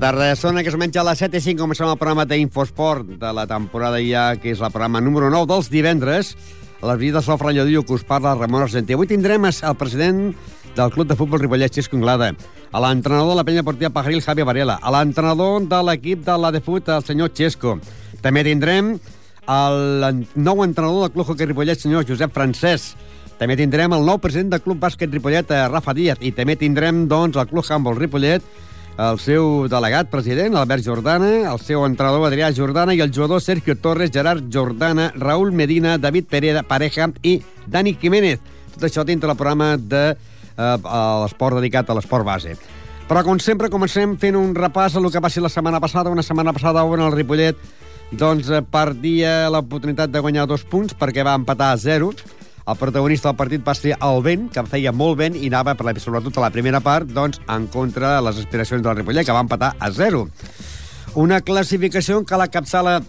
Tarda. Que es menja a les 7 i 5 comencem el programa d'Infosport de la temporada ja, que és el programa número 9 dels divendres. A les visites al Franyadillo que us parla Ramon Argentí. Avui tindrem el president del Club de Futbol Ripollet, Xisco Inglada, a l'entrenador de la penya portiva Pajaril, Javi Varela, a l'entrenador de l'equip de la de fut, el senyor Xesco. També tindrem el nou entrenador del Club Hockey Ripollet, senyor Josep Francesc. També tindrem el nou president del Club Bàsquet Ripollet, eh, Rafa Díaz, i també tindrem, doncs, el Club Handball Ripollet, el seu delegat president, Albert Jordana, el seu entrenador, Adrià Jordana, i el jugador Sergio Torres, Gerard Jordana, Raúl Medina, David Pereda, Pareja i Dani Jiménez. Tot això dintre del programa de eh, l'esport dedicat a l'esport base. Però, com sempre, comencem fent un repàs a el que va ser la setmana passada. Una setmana passada on el Ripollet doncs, eh, perdia l'oportunitat de guanyar dos punts perquè va empatar a zero. El protagonista del partit va ser el vent, que feia molt vent i anava, per la, sobretot a la primera part, doncs, en contra de les aspiracions del Ripollet, que va empatar a zero. Una classificació que la capçala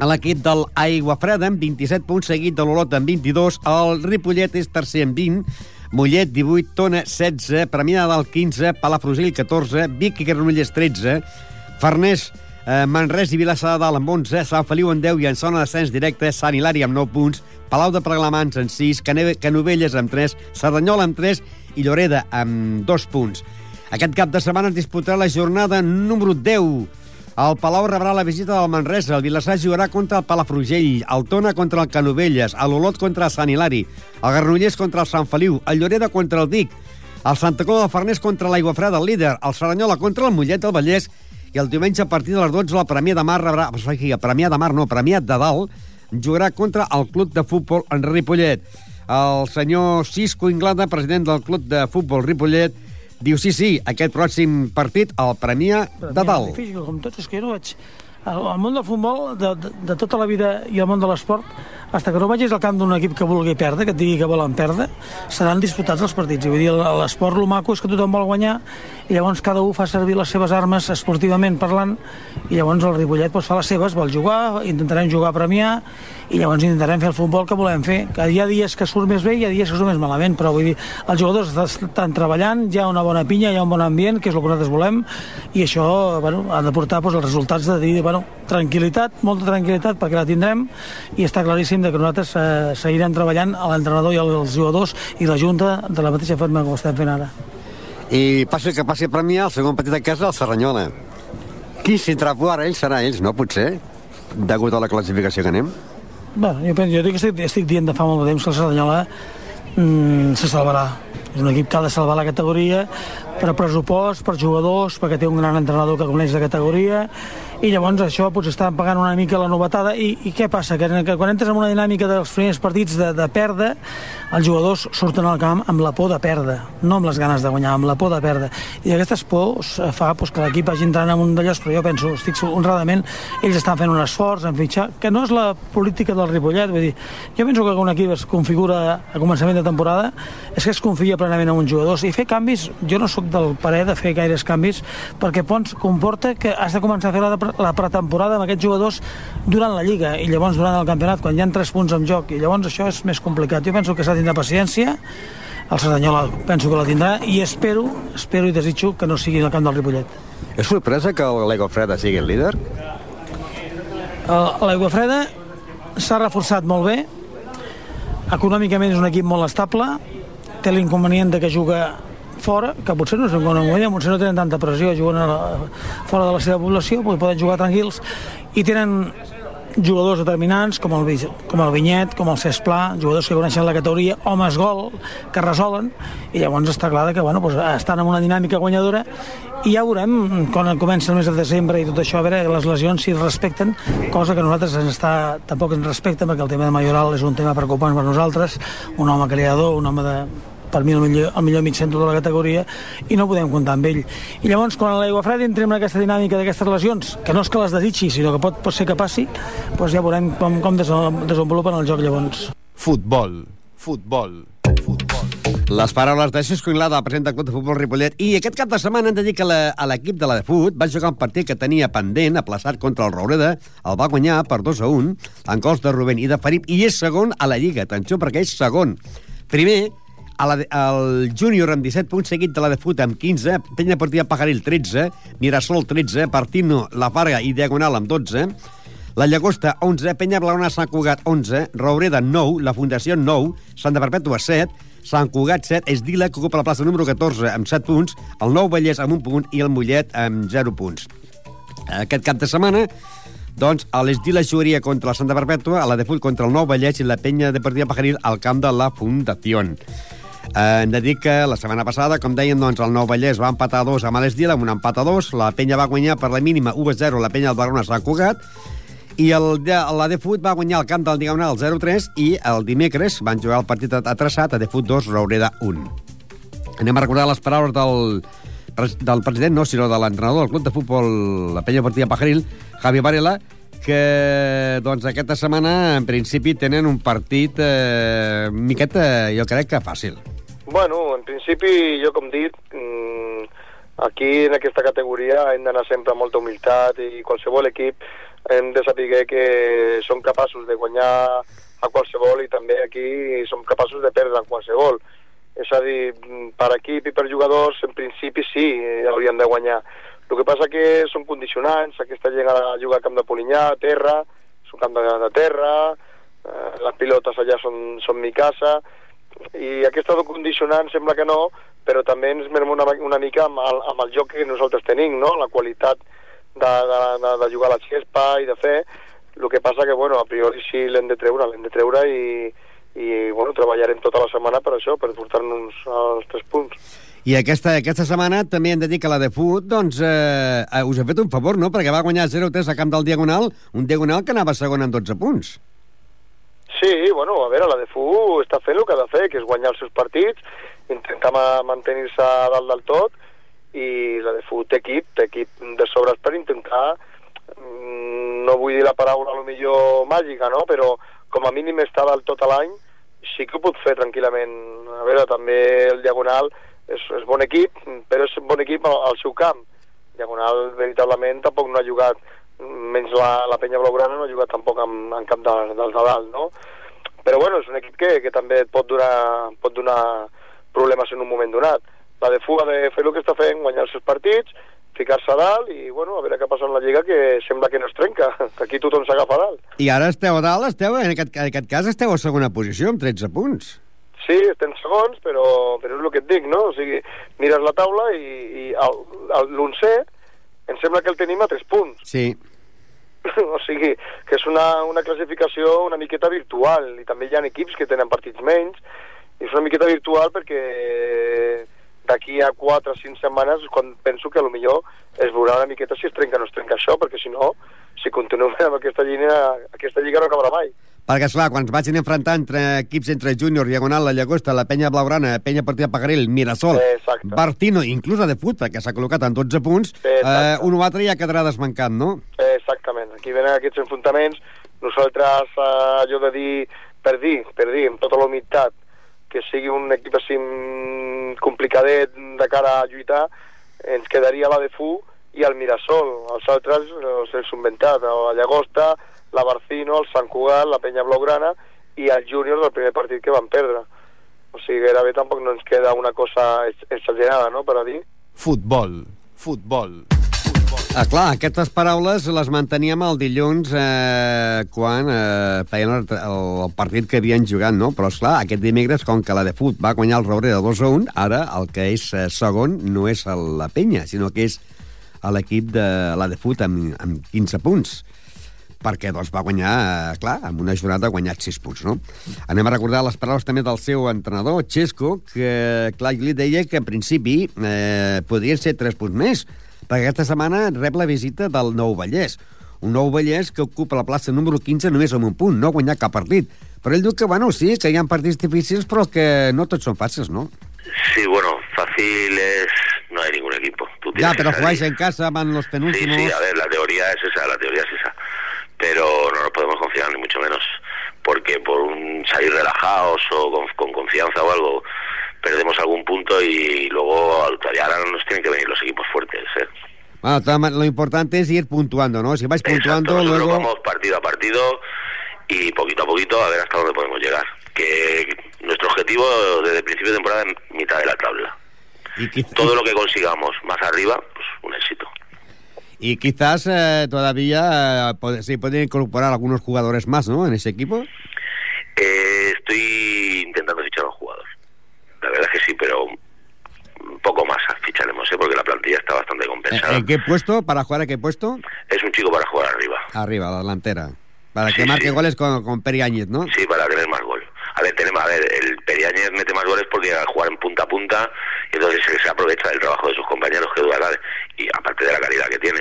a l'equip del Aigua Freda amb 27 punts, seguit de l'Olot amb 22. El Ripollet és tercer amb 20. Mollet, 18, Tona, 16, Premià del 15, Palafrugell, 14, Vic i Granollers, 13, Farners, eh, Manresa i Vilassar de Dalt amb 11, Sant Feliu amb 10 i en zona d'ascens directe, Sant Hilari amb 9 punts, Palau de Preglamans amb 6, Caneve, Canovelles amb 3, Cerdanyola amb 3 i Lloreda amb 2 punts. Aquest cap de setmana es disputarà la jornada número 10. El Palau rebrà la visita del Manresa, el Vilassar jugarà contra el Palafrugell, el Tona contra el Canovelles, l'Olot contra el Sant Hilari, el Garnollers contra el Sant Feliu, el Lloreda contra el Vic, el Santa Coloma de Farners contra l'Aigua Freda, el líder, el Saranyola contra el Mollet del Vallès i el diumenge a partir de les 12 la Premià de Mar rebrà... Premià de Mar no, Premià de Dalt jugarà contra el Club de Futbol en Ripollet. El senyor Cisco Inglada, president del Club de Futbol Ripollet, diu sí, sí, aquest pròxim partit el Premià de Dalt. Difícil, com tots, és que jo no vaig... El, el món del futbol, de, de, de tota la vida i el món de l'esport, fins que no vagis al camp d'un equip que vulgui perdre, que et digui que volen perdre, seran disputats els partits. I vull dir, l'esport, el maco és que tothom vol guanyar i llavors cada un fa servir les seves armes esportivament parlant i llavors el Ripollet doncs, fa les seves, vol jugar, intentarem jugar a premiar i llavors intentarem fer el futbol que volem fer. Que hi ha dies que surt més bé i hi ha dies que surt més malament, però vull dir, els jugadors estan treballant, hi ha una bona pinya, hi ha un bon ambient, que és el que nosaltres volem, i això bueno, ha de portar doncs, els resultats de dir, bueno, tranquil·litat, molta tranquil·litat perquè la tindrem i està claríssim que nosaltres eh, seguirem treballant a l'entrenador i als jugadors i la Junta de la mateixa forma que ho estem fent ara. I passi que passi a premiar el segon partit a casa, el Serranyola. Qui s'hi ara ells serà ells, no? Potser, degut a la classificació que anem. Bé, jo, jo estic, estic dient de fa molt de temps que el Cerdanyola mm, se salvarà. És un equip que ha de salvar la categoria per pressupost, per jugadors, perquè té un gran entrenador que coneix la categoria. I llavors això potser està pagant una mica la novetada. I, i què passa? Que, que quan entres en una dinàmica dels primers partits de, de perdre els jugadors surten al camp amb la por de perdre no amb les ganes de guanyar, amb la por de perdre. I aquestes pors fa pues, que l'equip hagi entrat en un d'allòs, però jo penso, estic honradament ells estan fent un esforç en fitxar, que no és la política del Ripollet, vull dir jo penso que un equip es configura a començament de temporada és que es confia plenament en uns jugadors i fer canvis, jo no sóc del parer de fer gaires canvis perquè Pons comporta que has de començar a fer la, la pretemporada amb aquests jugadors durant la Lliga i llavors durant el campionat, quan hi ha tres punts en joc i llavors això és més complicat. Jo penso que s'ha de tindre paciència el Cerdanyola penso que la tindrà i espero, espero i desitjo que no sigui el camp del Ripollet. És sorpresa que l'Aigua Freda sigui el líder? L'Aigua Freda s'ha reforçat molt bé, econòmicament és un equip molt estable, té l'inconvenient de que juga fora, que potser no és un convenient, potser no tenen tanta pressió, juguen a la, fora de la seva població, perquè poden jugar tranquils, i tenen jugadors determinants com el, com el Vinyet, com el Cesc Pla, jugadors que coneixen la categoria, homes gol, que resolen, i llavors està clar que bueno, doncs, estan en una dinàmica guanyadora. I ja veurem quan comença el mes de desembre i tot això, a veure les lesions si es respecten, cosa que nosaltres ens està, tampoc ens respecten perquè el tema de Mayoral és un tema preocupant per nosaltres, un home creador, un home de, per mi el millor, el millor mig centre de la categoria i no podem comptar amb ell. I llavors, quan a l'aigua freda entrem en aquesta dinàmica d'aquestes lesions, que no és que les desitgi, sinó que pot, pot ser que passi, doncs ja veurem com, com desenvolupen el joc llavors. Futbol, futbol, futbol. Les paraules de Xisco Inglada, el president del Club de Futbol Ripollet. I aquest cap de setmana hem de dir que la, a l'equip de la de Fut va jugar un partit que tenia pendent, aplaçat contra el Roureda, el va guanyar per 2 a 1, en gols de Rubén i de Felip, i és segon a la Lliga. Atenció, perquè és segon. Primer, a la, el júnior amb 17 punts, seguit de la de Fut amb 15, Penya Partida Pajaril 13, Mirasol 13, Partino, La Farga i Diagonal amb 12, la Llagosta 11, Penya Blauna Sant Cugat 11, Roureda 9, la Fundació 9, Santa Perpètua 7, Sant Cugat 7, Esdila, que ocupa la plaça número 14 amb 7 punts, el Nou Vallès amb un punt i el Mollet amb 0 punts. Aquest cap de setmana doncs a l'Esdila jugaria contra la Santa Perpètua, a la de Full contra el Nou Vallès i la penya de Partida Pajaril al camp de la Fundació. Eh, hem de dir que la setmana passada, com deien, doncs, el Nou Vallès va empatar a dos amb l'Esdil, amb un empat a dos. La penya va guanyar per la mínima 1-0 la penya del Barona Sant Cugat. I el, la de Fut va guanyar el camp del Diagonal 0-3 i el dimecres van jugar el partit atreçat a de Fut 2, Raureda 1. Anem a recordar les paraules del, del president, no, sinó de l'entrenador del club de futbol, la penya partida Pajaril, Javi Varela, que doncs, aquesta setmana, en principi, tenen un partit eh, miqueta, jo crec que fàcil. Bueno, en principi, jo com dit, mm, aquí en aquesta categoria hem d'anar sempre amb molta humilitat i qualsevol equip hem de saber que som capaços de guanyar a qualsevol i també aquí som capaços de perdre a qualsevol. És a dir, per equip i per jugadors, en principi sí, haurien de guanyar. El que passa que són condicionants, aquesta gent a jugar al camp de Polinyà, a terra, és un camp de, de terra, eh, les pilotes allà són, són mi casa, i aquesta condicionant sembla que no, però també ens merem una, una mica amb el, amb el joc que nosaltres tenim, no? la qualitat de, de, de, de jugar a la xespa i de fer, el que passa que, bueno, a priori sí l'hem de treure, l'hem de treure i, i bueno, treballarem tota la setmana per això, per portar-nos als tres punts. I aquesta, aquesta setmana també hem de dir que la de Fut, doncs, eh, eh us ha fet un favor, no?, perquè va guanyar 0-3 a camp del Diagonal, un Diagonal que anava segon amb 12 punts. Sí, bueno, a veure, la de FU està fent el que ha de fer, que és guanyar els seus partits, intentar mantenir-se dalt del tot, i la de FU té equip, té equip de sobres per intentar, mm, no vull dir la paraula a lo millor màgica, no?, però com a mínim està dalt tot l'any, sí que ho pot fer tranquil·lament. A veure, també el Diagonal és, és bon equip, però és bon equip al, al seu camp. Diagonal, veritablement, tampoc no ha jugat menys la, la penya blaugrana no ha jugat tampoc en, en cap de, dels de dalt, no? Però bueno, és un equip que, que també et pot donar, pot donar problemes en un moment donat. La de fuga de fer el que està fent, guanyar els seus partits, ficar-se a dalt i, bueno, a veure què passa en la Lliga, que sembla que no es trenca, que aquí tothom s'agafa a dalt. I ara esteu a dalt, esteu, en aquest, en aquest cas esteu a segona posició, amb 13 punts. Sí, estem segons, però, però és el que et dic, no? O sigui, mires la taula i, i l'once em sembla que el tenim a 3 punts. Sí. o sigui, que és una, una classificació una miqueta virtual, i també hi ha equips que tenen partits menys, i és una miqueta virtual perquè d'aquí a 4 o 5 setmanes quan penso que a lo millor es veurà una miqueta si es trenca o no es trenca això, perquè si no, si continuem amb aquesta línia, aquesta lliga no acabarà mai. Perquè, esclar, quan vagin enfrontar entre equips entre Júnior, Diagonal, la Llagosta, la Penya Blaugrana, Penya Partida Pagaril, Mirasol, Exacte. Bartino, inclús la de Fut, perquè s'ha col·locat en 12 punts, eh, un o altre ja quedarà desmancat, no? Exactament. Aquí venen aquests enfrontaments. Nosaltres, eh, allò de dir, per dir, per dir, amb tota la humitat, que sigui un equip així mm, complicadet de cara a lluitar, ens quedaria la de Fu i el Mirasol. Els altres els hem inventat, la Llagosta, la Barcino, el Sant Cugat, la Penya Blaugrana i el Júnior del primer partit que van perdre. O sigui, gairebé tampoc no ens queda una cosa exagerada, no?, per a dir. Futbol, futbol. Ah, clar, aquestes paraules les manteníem el dilluns eh, quan eh, feien el, el partit que havien jugat, no? Però, clar, aquest dimecres, com que la de Fut va guanyar el Roure de 2 a 1, ara el que és eh, segon no és la penya, sinó que és l'equip de la de Fut amb, amb 15 punts. Perquè doncs, va guanyar, eh, clar, amb una jornada ha guanyat 6 punts, no? Anem a recordar les paraules també del seu entrenador, Xesco, que, clar, li deia que en principi eh, podrien ser 3 punts més, perquè aquesta setmana rep la visita del Nou Vallès, un Nou Vallès que ocupa la plaça número 15 només amb un punt, no ha guanyat cap partit. Però ell diu que, bueno, sí, que hi ha partits difícils, però que no tots són fàcils, no? Sí, bueno, fácil es... No hay ningún equipo. Tú Ya, pero jugáis en casa, van los Sí, penúltimos... sí, a ver, la teoría es esa, la teoría es esa. Pero no nos podemos confiar ni mucho menos, porque por un salir relajados o con, con confianza o algo, perdemos algún punto y luego ahora nos tienen que venir los equipos fuertes. ¿eh? Bueno, maneras, lo importante es ir puntuando, ¿no? Si vais puntuando, Exacto, luego... vamos partido a partido y poquito a poquito a ver hasta dónde podemos llegar. Que nuestro objetivo desde el principio de temporada es mitad de la tabla. Y, Todo lo que consigamos más arriba, pues un éxito. Y quizás eh, todavía eh, pod- se pueden incorporar algunos jugadores más, ¿no? En ese equipo. Eh, estoy intentando fichar a un jugador. La verdad es que sí, pero un poco más ficharemos, ¿eh? porque la plantilla está bastante ¿En, compensada. en qué puesto? ¿Para jugar a qué puesto? Es un chico para jugar arriba. Arriba, la delantera. Para Sí, que marque sí. goles con, con Peri Áñez, ¿no? Sí, para tener más gol. A ver, tenemos, a ver, el Periáñez mete más goles porque al jugar en punta a punta, y entonces se, se aprovecha del trabajo de sus compañeros que dura y aparte de la calidad que tiene.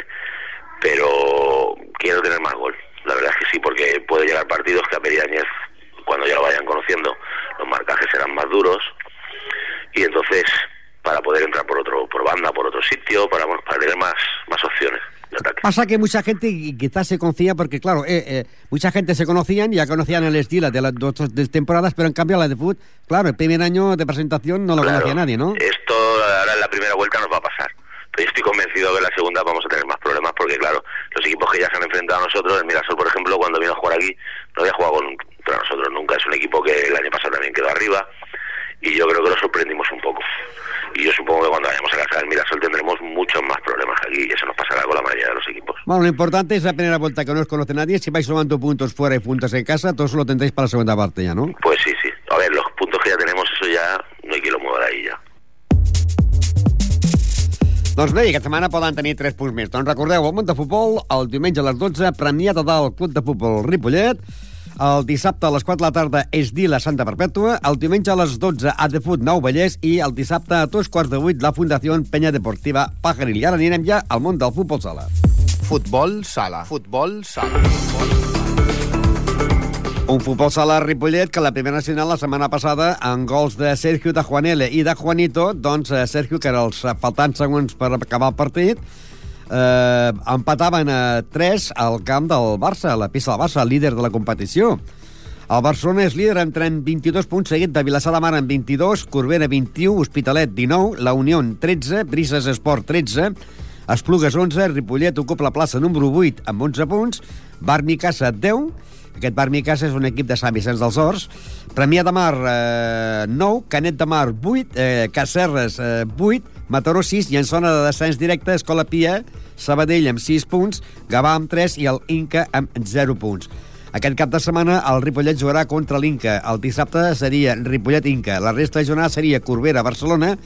Pero quiero tener más gol. La verdad es que sí, porque puede llegar partidos que a Periáñez, cuando ya lo vayan conociendo, los marcajes serán más duros. Y entonces, para poder entrar por otro, por banda, por otro sitio, para, para tener más, más opciones de ataque. Pasa que mucha gente y quizás se confía porque, claro, eh, eh, mucha gente se conocían, ya conocían el estilo de las dos dos temporadas, pero en cambio la de fútbol, claro, el primer año de presentación no lo Claro, conocía nadie, ¿no? Esto ahora en la primera vuelta nos va a pasar. Pero yo estoy convencido que en la segunda vamos a tener más problemas porque, claro, los equipos que ya se han enfrentado a nosotros, el Mirasol, por ejemplo, cuando vino a jugar aquí, no había jugado contra nosotros nunca. Es un equipo que el año pasado también quedó arriba y yo creo que lo sorprendimos un poco. Y yo supongo que cuando vayamos a casa del Mirasol tendremos muchos más problemas aquí y eso nos pasará con la mayoría de los equipos. Bueno, lo importante es la primera vuelta que no os conoce nadie. Si vais sumando puntos fuera y puntos en casa, todos lo tendréis para la segunda parte ya, ¿no? Pues sí, sí. A ver, los puntos que ya tenemos, eso ya Doncs bé, aquesta setmana poden tenir 3 punts més. Doncs recordeu, el món de futbol, el diumenge a les 12, premiada del Club de Futbol Ripollet, el dissabte a les 4 de la tarda és Dila Santa Perpètua, el diumenge a les 12 a Foot Nou Vallès i el dissabte a dos quarts de vuit la Fundació Penya Deportiva Pajaril. I ara anirem ja al món del futbol sala. Futbol sala. Futbol sala. Un futbol sala a Ripollet que la primera nacional la setmana passada en gols de Sergio de Juanele i de Juanito, doncs eh, Sergio, que era els faltants segons per acabar el partit, eh, empataven a 3 al camp del Barça, a la pista del Barça, líder de la competició. El Barcelona és líder amb 30 22 punts, seguit de Vilassar de Mar amb 22, Corbera 21, Hospitalet 19, La Unió 13, Brises Esport 13, Esplugues 11, Ripollet ocupa la plaça número 8 amb 11 punts, Bar Micasa 10, aquest Bar Micasa és un equip de Sant Vicenç dels Horts, Premià de Mar eh, 9, Canet de Mar 8, eh, Cacerres eh, 8, Mataró 6 i en zona de descens directe Escola Pia, Sabadell amb 6 punts, Gavà amb 3 i el Inca amb 0 punts. Aquest cap de setmana el Ripollet jugarà contra l'Inca. El dissabte seria Ripollet-Inca. La resta de jornada seria Corbera-Barcelona,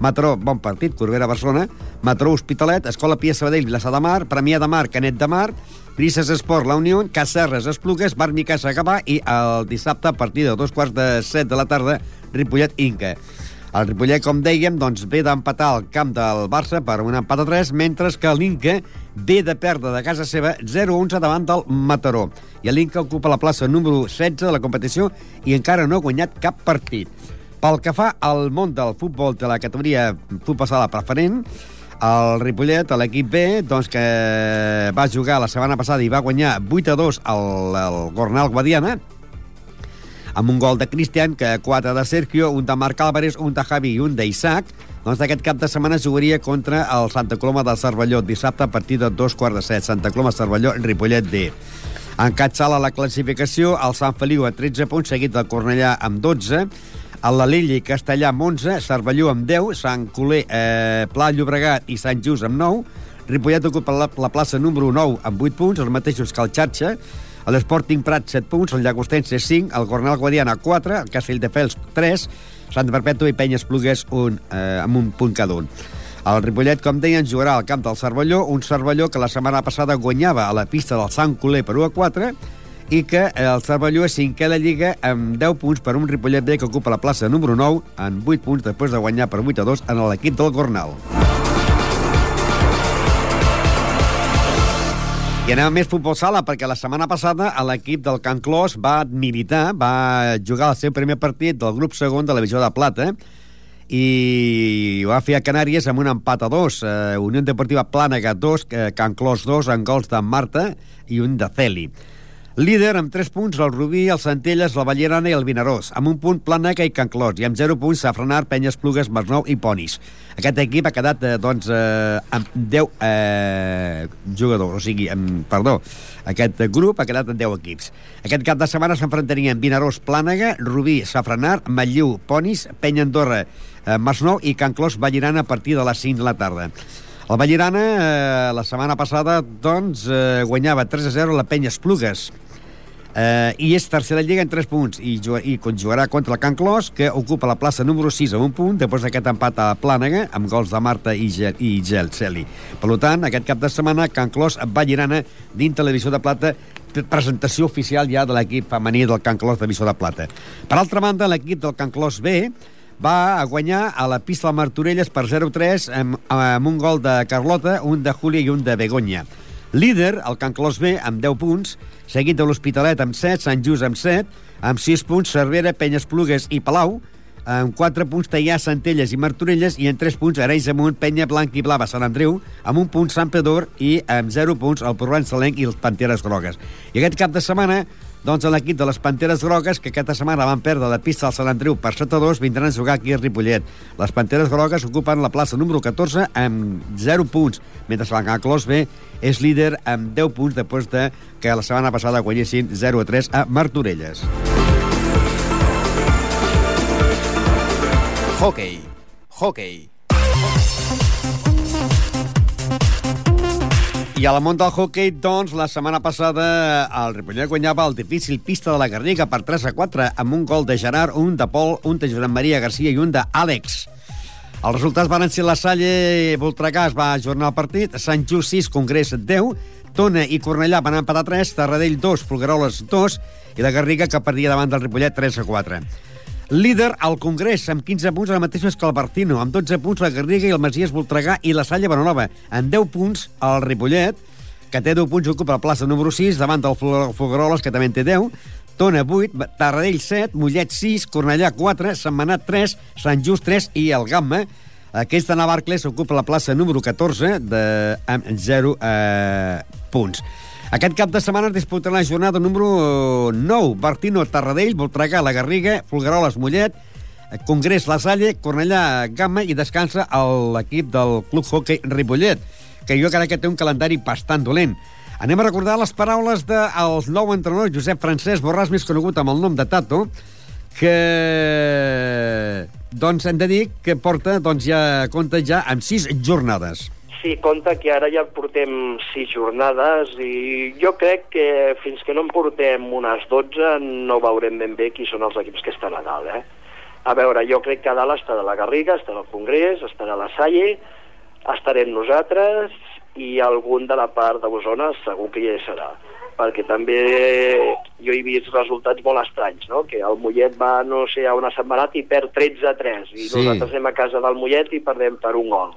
Mataró, bon partit, Corbera-Barcelona, Mataró Hospitalet, Escola Pia Sabadell, Vilassar de Mar, Premià de Mar, Canet de Mar, Brises Esport, La Unió, Cacerres, Esplugues, Bar Micasa, Gavà i el dissabte a partir de dos quarts de set de la tarda Ripollet-Inca. El Ripollet, com dèiem, doncs ve d'empatar al camp del Barça per un empat a 3, mentre que l'Inca ve de perdre de casa seva 0-11 davant del Mataró. I l'Inca ocupa la plaça número 16 de la competició i encara no ha guanyat cap partit. Pel que fa al món del futbol de la categoria futbol sala preferent, el Ripollet, l'equip B, doncs que va jugar la setmana passada i va guanyar 8 a 2 al, al Gornal Guadiana, amb un gol de Cristian, que quatre de Sergio, un de Marc Álvarez, un de Javi i un d'Isaac. Doncs aquest cap de setmana jugaria contra el Santa Coloma del Cervelló, dissabte a partir de dos quarts de set. Santa Coloma, Cervelló, Ripollet D. Encatsala la classificació el Sant Feliu a 13 punts, seguit del Cornellà amb 12, el Lalilli Castellà amb 11, Cervelló amb 10, Sant Coler, eh, Pla Llobregat i Sant Just amb 9, Ripollet ocupa la, la plaça número 9 amb 8 punts, els mateixos que el Xarxa, l'Sporting Prat 7 punts, el Llagostense 5, el Cornel Guadiana 4, el Castelldefels 3, Santa Perpètua i Penyes Plugues un, eh, amb un punt cada un. El Ripollet, com deien, jugarà al camp del Cervelló, un Cervelló que la setmana passada guanyava a la pista del Sant Coler per 1 a 4 i que el Cervelló és cinquè la Lliga amb 10 punts per un Ripollet B que ocupa la plaça número 9 en 8 punts després de guanyar per 8 a 2 en l'equip del Gornal. I anem a més futbol sala, perquè la setmana passada l'equip del Can Clos va militar, va jugar el seu primer partit del grup segon de la Visió de Plata, i va fer a Canàries amb un empat a dos. Eh, Unió Deportiva Plànega 2, eh, Can Clos 2, en gols de Marta i un de Celi. Líder amb 3 punts el Rubí, el Centelles, la Ballerana i el Vinaròs. Amb un punt Plànega i Can Clos. I amb 0 punts Safranar, Penyes, Plugues, Masnou i Ponis. Aquest equip ha quedat, eh, doncs, eh, amb 10 eh, jugadors. O sigui, amb, perdó, aquest grup ha quedat en 10 equips. Aquest cap de setmana s'enfrontarien Vinaròs, Plànega, Rubí, Safranar, Matlleu, Ponis, Penya Andorra, eh, Masnou i Can Clos, Ballerana a partir de les 5 de la tarda. El Vallirana, eh, la setmana passada, doncs, eh, guanyava 3 a 0 la Penya Esplugues. Eh, I és tercera lliga en 3 punts i, i jugarà contra el Can Clos, que ocupa la plaça número 6 amb un punt, després d'aquest empat a Plànega, amb gols de Marta i, Gel, i Gel Celi. Per tant, aquest cap de setmana, Can Clos Vallirana, dins Televisió de Plata, presentació oficial ja de l'equip femení del Can Clos de Visió de Plata. Per altra banda, l'equip del Can Clos B va a guanyar a la pista de Martorelles per 0-3 amb, amb un gol de Carlota, un de Júlia i un de Begoña. Líder, el Can Clos B, amb 10 punts, seguit de l'Hospitalet amb 7, Sant Just amb 7, amb 6 punts Cervera, Penyes Plugues i Palau, amb 4 punts Teià, Centelles i Martorelles i en 3 punts Arenys Amunt, Penya, Blanc i Blava, Sant Andreu, amb un punt Sant Pedor i amb 0 punts el Porran Salenc i els Panteres Grogues. I aquest cap de setmana doncs l'equip de les Panteres Grogues, que aquesta setmana van perdre la pista al Sant Andreu per 7 a 2, vindran a jugar aquí a Ripollet. Les Panteres Grogues ocupen la plaça número 14 amb 0 punts, mentre que el Clos B és líder amb 10 punts després de que la setmana passada guanyessin 0 a 3 a Martorelles. Hockey. Hockey. A la món del hockey, doncs, la setmana passada el Ripollet guanyava el difícil pista de la Garriga per 3 a 4 amb un gol de Gerard, un de Pol, un de Josep Maria Garcia i un d'Àlex. Els resultats van ser la Salle Voltregà. Es va ajornar el partit, Sant Just 6, Congrés 10, Tona i Cornellà van empatar 3, Tarradell 2, Folgueroles 2 i la Garriga que perdia davant del Ripollet 3 a 4. Líder al Congrés, amb 15 punts, el mateix que el Bartino, amb 12 punts la Garriga i el Masies Voltregà i la Salle Bonanova. En 10 punts el Ripollet, que té 10 punts, ocupa la plaça número 6, davant del Folgueroles, que també en té 10, Tona 8, Tarradell 7, Mollet 6, Cornellà 4, Setmanat 3, Sant Just 3 i el Gamma. Aquesta Navarcles ocupa la plaça número 14 de, amb 0 eh, punts. Aquest cap de setmana es disputarà la jornada número 9. Bartino, Tarradell, Voltregà, La Garriga, Folgueroles, Mollet, Congrés, La Salle, Cornellà, Gamma i descansa l'equip del Club Hockey Ripollet, que jo crec que té un calendari bastant dolent. Anem a recordar les paraules del de nou entrenador Josep Francesc Borràs, més conegut amb el nom de Tato, que doncs hem de dir que porta doncs ja compta ja amb sis jornades. Sí, compta que ara ja portem sis jornades i jo crec que fins que no en portem unes 12 no veurem ben bé qui són els equips que estan a dalt, eh? A veure, jo crec que a dalt està de la Garriga, està del Congrés, estarà la Salle, estarem nosaltres i algun de la part de Osona segur que hi serà perquè també jo he vist resultats molt estranys, no? que el Mollet va, no sé, a una setmanat i perd 13 a 3, i Sí. nosaltres anem a casa del Mollet i perdem per un gol.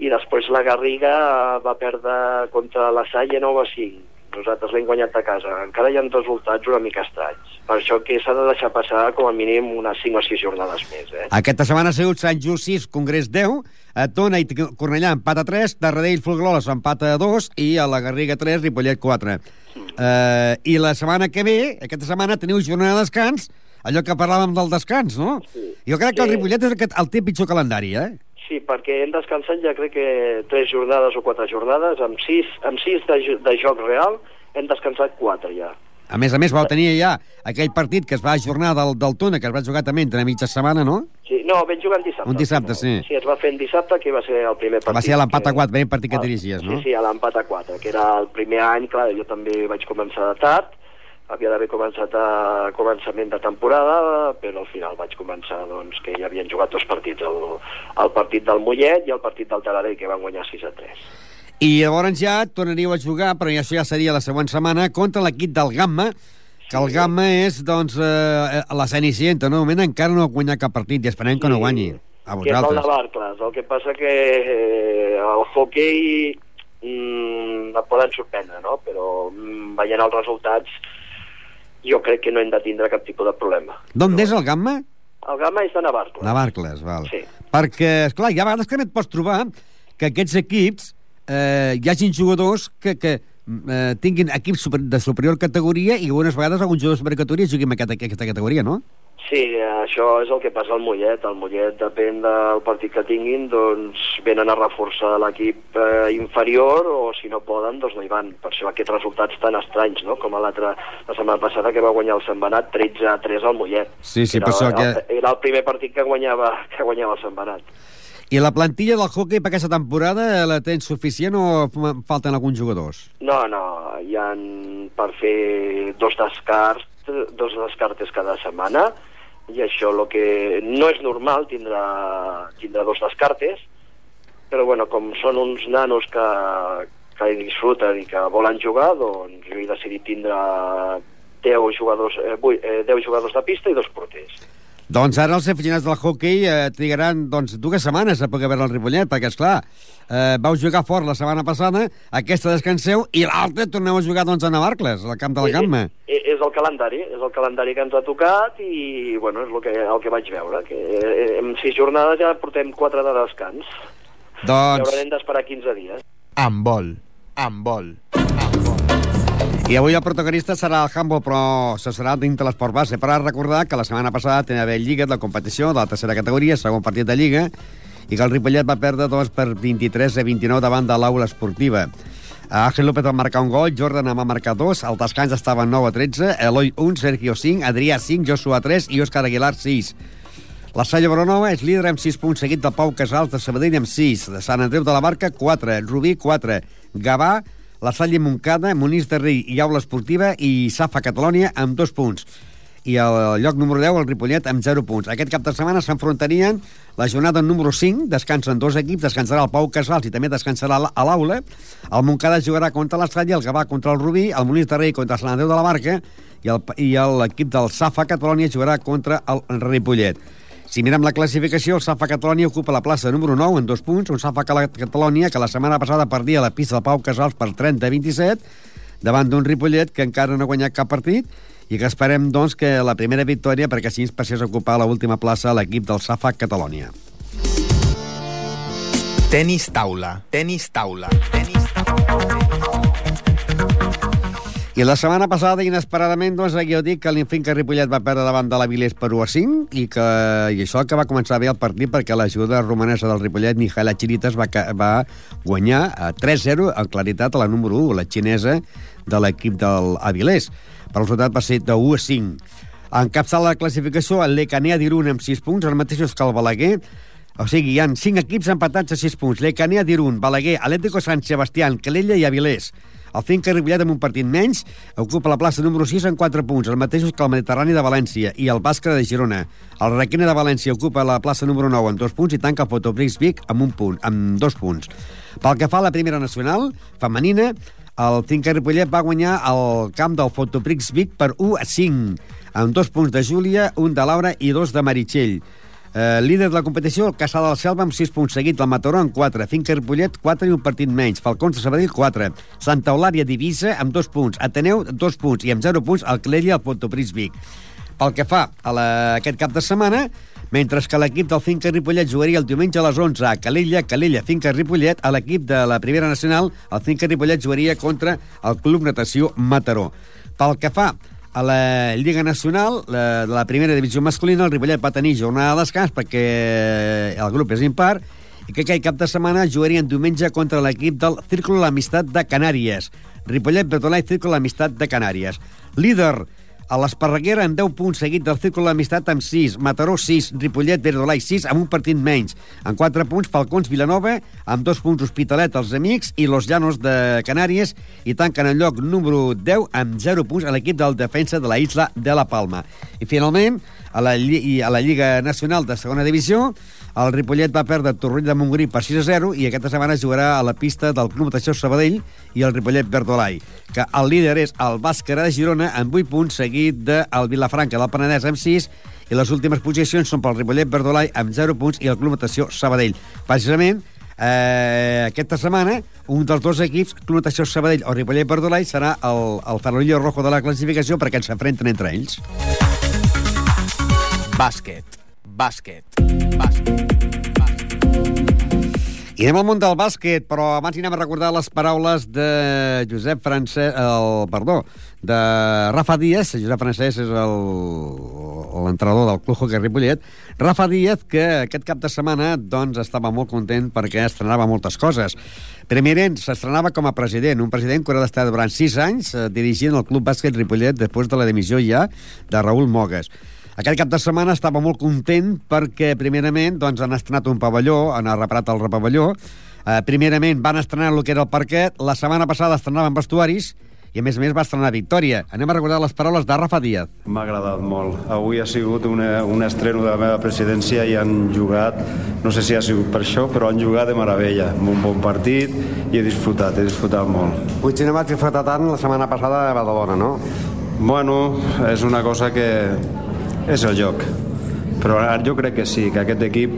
I després la Garriga va perdre contra la Salle 9 a 5. Nosaltres l'hem guanyat a casa. Encara hi ha resultats una mica estranys. Per això que s'ha de deixar passar com a mínim unes 5 o 6 jornades més. Eh? Aquesta setmana ha sigut Sant Just 6, Congrés 10, a Tona i Cornellà empat a 3, Tarradell Folgueroles empata a 2 i a la Garriga 3, Ripollet 4. Uh, I la setmana que ve, aquesta setmana, teniu jornada de descans, allò que parlàvem del descans, no? Sí. Jo crec que el. Ripollet és el, que el té pitjor calendari, eh? Sí, perquè hem descansat ja crec que 3 jornades o 4 jornades, amb 6, amb 6 de, de joc real hem descansat 4 ja. A més a més, vau tenir ja aquell partit que es va ajornar del, del Tona, que es va jugar també entre mitja setmana, no? Sí, no, vam jugar en dissabte. Un dissabte, sí. Sí, es va fer en dissabte, que va ser el primer partit. Va ser l'empat a que- 4, ben partit que dirigies, no? Sí, sí, a l'empat a 4, que era el primer any, clar, jo també vaig començar de tard, havia d'haver començat a començament de temporada, però al final vaig començar doncs, que ja havien jugat dos partits, el, el partit del Mollet i el partit del Taradell, que van guanyar 6 a 3. I llavors ja tornaríeu a jugar, però això ja seria la següent setmana, contra l'equip del Gamma, que el Gamma és, doncs, eh, la Cenicienta, no? De moment encara no ha guanyat cap partit i esperem que no guanyi. A que és el de vosaltres. Barclays. El que passa que eh, el hockey mm, et poden sorprendre, no? Però mm, veient els resultats jo crec que no hem de tindre cap tipus de problema. D'on és el Gamma? El Gamma és de Navarcles. Navarcles, val. Sí. Perquè, esclar, hi ha vegades que et pots trobar que aquests equips eh, hi hagin jugadors que, que eh, tinguin equips super, de superior categoria i algunes vegades alguns jugadors de superior categoria juguin en aquesta, aquesta categoria, no? Sí, això és el que passa al Mollet. El Mollet, depèn del partit que tinguin, doncs venen a reforçar l'equip eh, inferior o si no poden, doncs no hi van. Per això aquests resultats tan estranys, no? Com l'altra, la setmana passada que va guanyar el Sant Benat 13 a 3 al Mollet. Sí, sí, era, per això que- el, era el primer partit que guanyava, que guanyava el Sant Benat. I la plantilla del hockey per aquesta temporada eh, la tens suficient o fa- falten alguns jugadors? No, no, hi ha per fer dos descarts, dos descartes cada setmana, i això lo que no és normal tindrà, tindrà dos descartes, però bueno, com són uns nanos que, que disfruten i que volen jugar, doncs jo he decidit tindre 10 jugadors, eh, 8, eh, 10 jugadors de pista i dos porters. Doncs ara els aficionats del hockey eh, trigaran doncs, dues setmanes a poder veure el Ripollet, perquè, és clar, eh, vau jugar fort la setmana passada, aquesta descanseu, i l'altra torneu a jugar doncs, a Navarcles, al camp de la Gamma. Eh, és el calendari, és el calendari que ens ha tocat i, bueno, és el que, el que vaig veure, que eh, en sis jornades ja portem quatre de descans. I Doncs, haurem d'esperar 15 dies. Amb vol. Amb vol. i avui el protagonista serà el handball, però se serà dintre l'esport base. Per recordar que la setmana passada tenia haver Lliga de la competició de la tercera categoria, segon partit de Lliga, i que el Ripollet va perdre dos per 23 a 29 davant de l'aula esportiva. Ángel López va marcar un gol, Jordan va marcar dos, el descans estava 9 a 13, Eloi 1, Sergio 5, Adrià 5, Joshua 3 i Òscar Aguilar 6. La Salla Bronova és líder amb 6 punts, seguit del Pau Casals de Sabadell amb 6, de Sant Andreu de la Barca 4, Rubí 4, Gavà, la Salle Montcada, Monís de Rei i Aula Esportiva i Safa Catalònia amb 2 punts. I al lloc número 10, el Ripollet, amb 0 punts. Aquest cap de setmana s'enfrontarien la jornada número 5, descansen dos equips, descansarà el Pau Casals i també descansarà a l'Aula. El Montcada jugarà contra la Salle, el Gavà contra el Rubí, el Monís de Rei contra Sant Andreu de la Barca i el- el- l'equip del Safa Catalònia jugarà contra el Ripollet. Si mirem la classificació, el Safa Catalònia ocupa la plaça número 9 en dos punts, un Safa Catalònia que la setmana passada perdia la pista del Pau Casals per 30 a 27, davant d'un Ripollet que encara no ha guanyat cap partit i que esperem, doncs, que la primera victòria perquè així ens passés a ocupar l'última plaça a l'equip del Safa Catalònia. Tenis taula. Tenis taula. Tenis taula. I la setmana passada, inesperadament, doncs, aquí jo dic que l'Infinca Ripollet va perdre davant de la Vilés per 1 a 5 i, que, i això que va començar bé el partit perquè l'ajuda romanesa del Ripollet, Mijaela Chiritas, va, va guanyar a 3-0 en claritat a la número 1, la xinesa de l'equip del Avilés. Per resultat va ser de 1 a 5. Encapçala la classificació el Lecanea d'Irun amb 6 punts, els mateixos que el Balaguer, o sigui, hi ha 5 equips empatats a 6 punts. Lecanea d'Irun, Balaguer, Atlético San Sebastián, Calella i Avilés. El Finca Ripollet amb un partit menys ocupa la plaça número 6 amb 4 punts, els mateixos que el Mediterrani de València i el Bàscara de Girona. El Requena de València ocupa la plaça número 9 amb 2 punts i tanca el Fotoprix Vic amb un punt, amb 2 punts. Pel que fa a la primera nacional, femenina, el Finca Ripollet va guanyar el camp del Fotoprix Vic per 1 a 5, amb 2 punts de Júlia, un de Laura i dos de Meritxell. Eh, líder de la competició, el Caçà del Selva amb 6 punts seguit, el Mataró amb 4, Finca Ripollet 4 i un partit menys, Falcons de Sabadell 4, Santa Eulària Divisa amb 2 punts, Ateneu 2 punts. I amb 0 punts el Clella i el Pontopris Vic. Pel que fa a la, aquest cap de setmana, mentre que l'equip del Finca Ripollet jugaria el diumenge a les 11 a Calella, Calella, Finca Ripollet, a l'equip de la primera nacional, el Finca Ripollet jugaria contra el Club Natació Mataró. Pel que fa a la Lliga Nacional, la, de la primera divisió masculina, el Ripollet va tenir jornada de descans perquè el grup és impar i que aquell cap de setmana jugarien diumenge contra l'equip del Círculo l'Amistat de Canàries. Ripollet, Bertolà i Círculo l'Amistat de Canàries. Líder A l'Esparreguera amb 10 punts seguit del Círculo d'Amistat amb 6, Mataró 6, Ripollet, Verdolai 6 amb un partit menys. En 4 punts Falcons Vilanova, amb 2 punts Hospitalet els Amics i Los Llanos de Canàries i tanquen el lloc número 10 amb 0 punts a l'equip del defensa de la isla de la Palma. I finalment, a la, Lli- a la Lliga Nacional de Segona Divisió, el Ripollet va perdre Torroell de Montgrí per 6 a 0 i aquesta setmana jugarà a la pista del Club Natació Sabadell i el Ripollet Verdolai, que el líder és el Bàscara de Girona amb 8 punts, seguit del Vilafranca del Penedès amb 6 i les últimes posicions són pel Ripollet Verdolai amb 0 punts i el Club Natació Sabadell. Precisament, eh, aquesta setmana, un dels dos equips, Club Natació Sabadell o Ripollet Verdolai, serà el, el farolillo rojo de la classificació perquè s'enfrenten entre ells. Bàsquet. Bàsquet. Bàsquet. I anem al món del bàsquet, però abans hi anem a recordar les paraules de Josep Francesc, el, perdó, de Rafa Díaz, Josep Francesc és l'entrenador del Club Hockey Ripollet, Rafa Díaz, que aquest cap de setmana doncs, estava molt content perquè estrenava moltes coses. Primerament, s'estrenava com a president, un president que haurà d'estar durant sis anys eh, dirigint el Club Bàsquet Ripollet després de la dimissió ja de Raül Mogues. Aquest cap de setmana estava molt content perquè, primerament, doncs, han estrenat un pavelló, han reparat el repavelló. Eh, primerament, van estrenar el que era el parquet. La setmana passada estrenaven vestuaris i, a més a més, va estrenar Victòria. Anem a recordar les paraules de Rafa Díaz. M'ha agradat molt. Avui ha sigut una, un estreno de la meva presidència i han jugat, no sé si ha sigut per això, però han jugat de meravella. amb Un bon partit i he disfrutat, he disfrutat molt. Potser no vaig disfrutar tant la setmana passada a Badalona, no? Bueno, és una cosa que és el joc. Però ara jo crec que sí, que aquest equip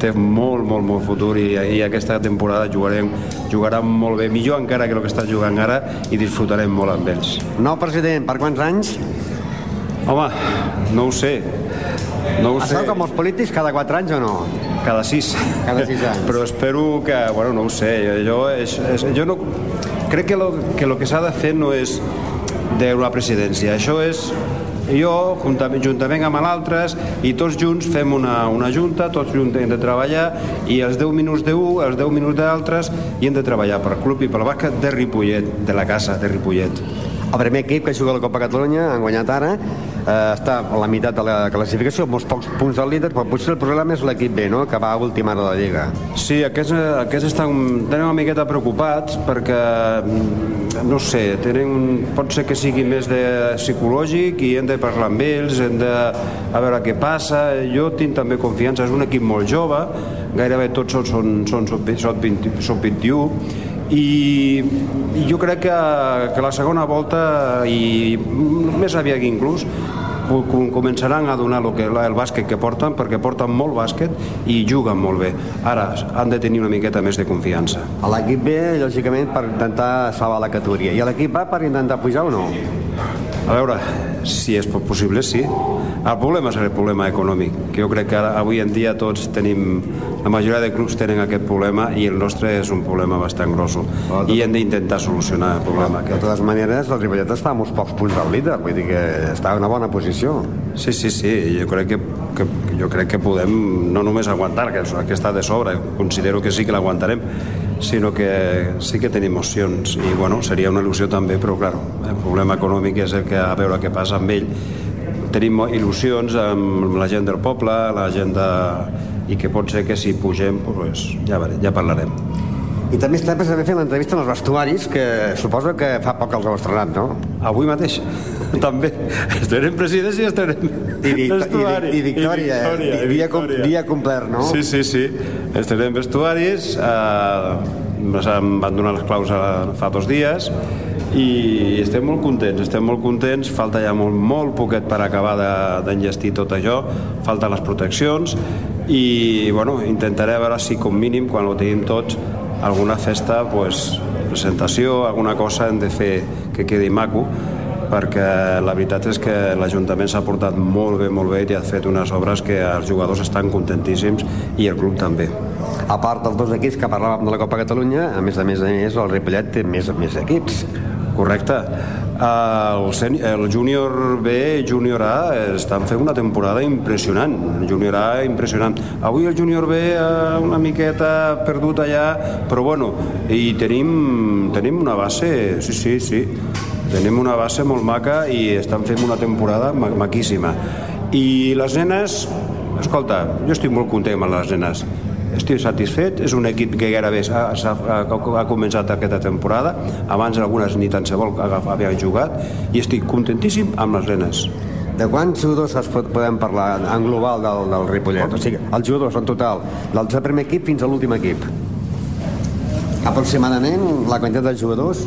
té molt, molt, molt futur i, i aquesta temporada jugarem, jugaran molt bé, millor encara que el que està jugant ara i disfrutarem molt amb ells. Nou president, per quants anys? Home, no ho sé. No ho sé. Això com els polítics, cada quatre anys o no? Cada sis. Cada sis anys. Però espero que, bueno, no ho sé, jo, és, és, jo no... Crec que lo que, lo que s'ha de fer no és d'una presidència, això és jo, juntament, juntament amb altres, i tots junts fem una, una junta, tots junts hem de treballar, i els 10 minuts d'un, els 10 minuts d'altres, i hem de treballar per club i per bàsquet de Ripollet, de la casa de Ripollet. El primer equip que juga la Copa Catalunya han guanyat ara, eh, està a la meitat de la classificació, molts pocs punts del líder, però potser el problema és l'equip B, no?, que va a última hora de la Lliga. Sí, aquests, aquests estan tenen una miqueta preocupats perquè, mm, no sé, tenen, pot ser que sigui més de psicològic i hem de parlar amb ells, hem de a veure què passa. Jo tinc també confiança, és un equip molt jove, gairebé tots són, són, són sub, sub, 20, sub 21, i, i jo crec que, que la segona volta i més aviat inclús com- començaran a donar el, que, el bàsquet que porten perquè porten molt bàsquet i juguen molt bé ara han de tenir una miqueta més de confiança A l'equip B, lògicament, per intentar salvar la categoria. I a l'equip A per intentar pujar o no? a veure, si és possible sí. El problema és el problema econòmic. Que jo crec que ara, avui en dia tots tenim la majoria de clubs tenen aquest problema i el nostre és un problema bastant grosso i hem d'intentar solucionar el problema De aquest. totes maneres, el Ripollet està a uns pocs punts del líder, vull dir que està en una bona posició. Sí, sí, sí, jo crec que, que, jo crec que podem no només aguantar, que, que està de sobre, considero que sí que l'aguantarem, sinó que sí que tenim opcions i bueno, seria una il·lusió també, però clar, el problema econòmic és el que a veure què passa amb ell. Tenim il·lusions amb la gent del poble, la gent de... i que pot ser que si pugem, pues, ja, ja parlarem. I també està precisament fent l'entrevista als vestuaris, que suposo que fa poc els heu estrenat, no? Avui mateix, també. Estrenem presidència i estrenem I, vi- vestuari. i, i, victòria, I victòria, i, dia, com, victòria. dia complert, no? Sí, sí, sí. Estrenem vestuaris, eh, ens em van donar les claus fa dos dies i estem molt contents, estem molt contents, falta ja molt, molt poquet per acabar de- d'enllestir tot això, falten les proteccions i bueno, intentaré veure si com mínim quan ho tenim tots alguna festa, pues, presentació, alguna cosa hem de fer que quedi maco perquè la veritat és que l'Ajuntament s'ha portat molt bé, molt bé i ha fet unes obres que els jugadors estan contentíssims i el club també. A part dels dos equips que parlàvem de la Copa Catalunya, a més a més a més, el Ripollet té més, més equips. Correcte. El, el júnior B i júnior A estan fent una temporada impressionant. El júnior A impressionant. Avui el júnior B una miqueta perdut allà, però bueno, i tenim, tenim una base, sí, sí, sí, tenim una base molt maca i estan fent una temporada ma maquíssima. I les nenes, escolta, jo estic molt content amb les nenes. Estic satisfet, és un equip que gairebé ha, ha, ha, començat aquesta temporada, abans algunes ni tan se vol havien jugat, i estic contentíssim amb les nenes. De quants jugadors es pot, podem parlar en global del, del Ripollet? O sigui, els jugadors en total, del primer equip fins a l'últim equip. Aproximadament la quantitat de jugadors?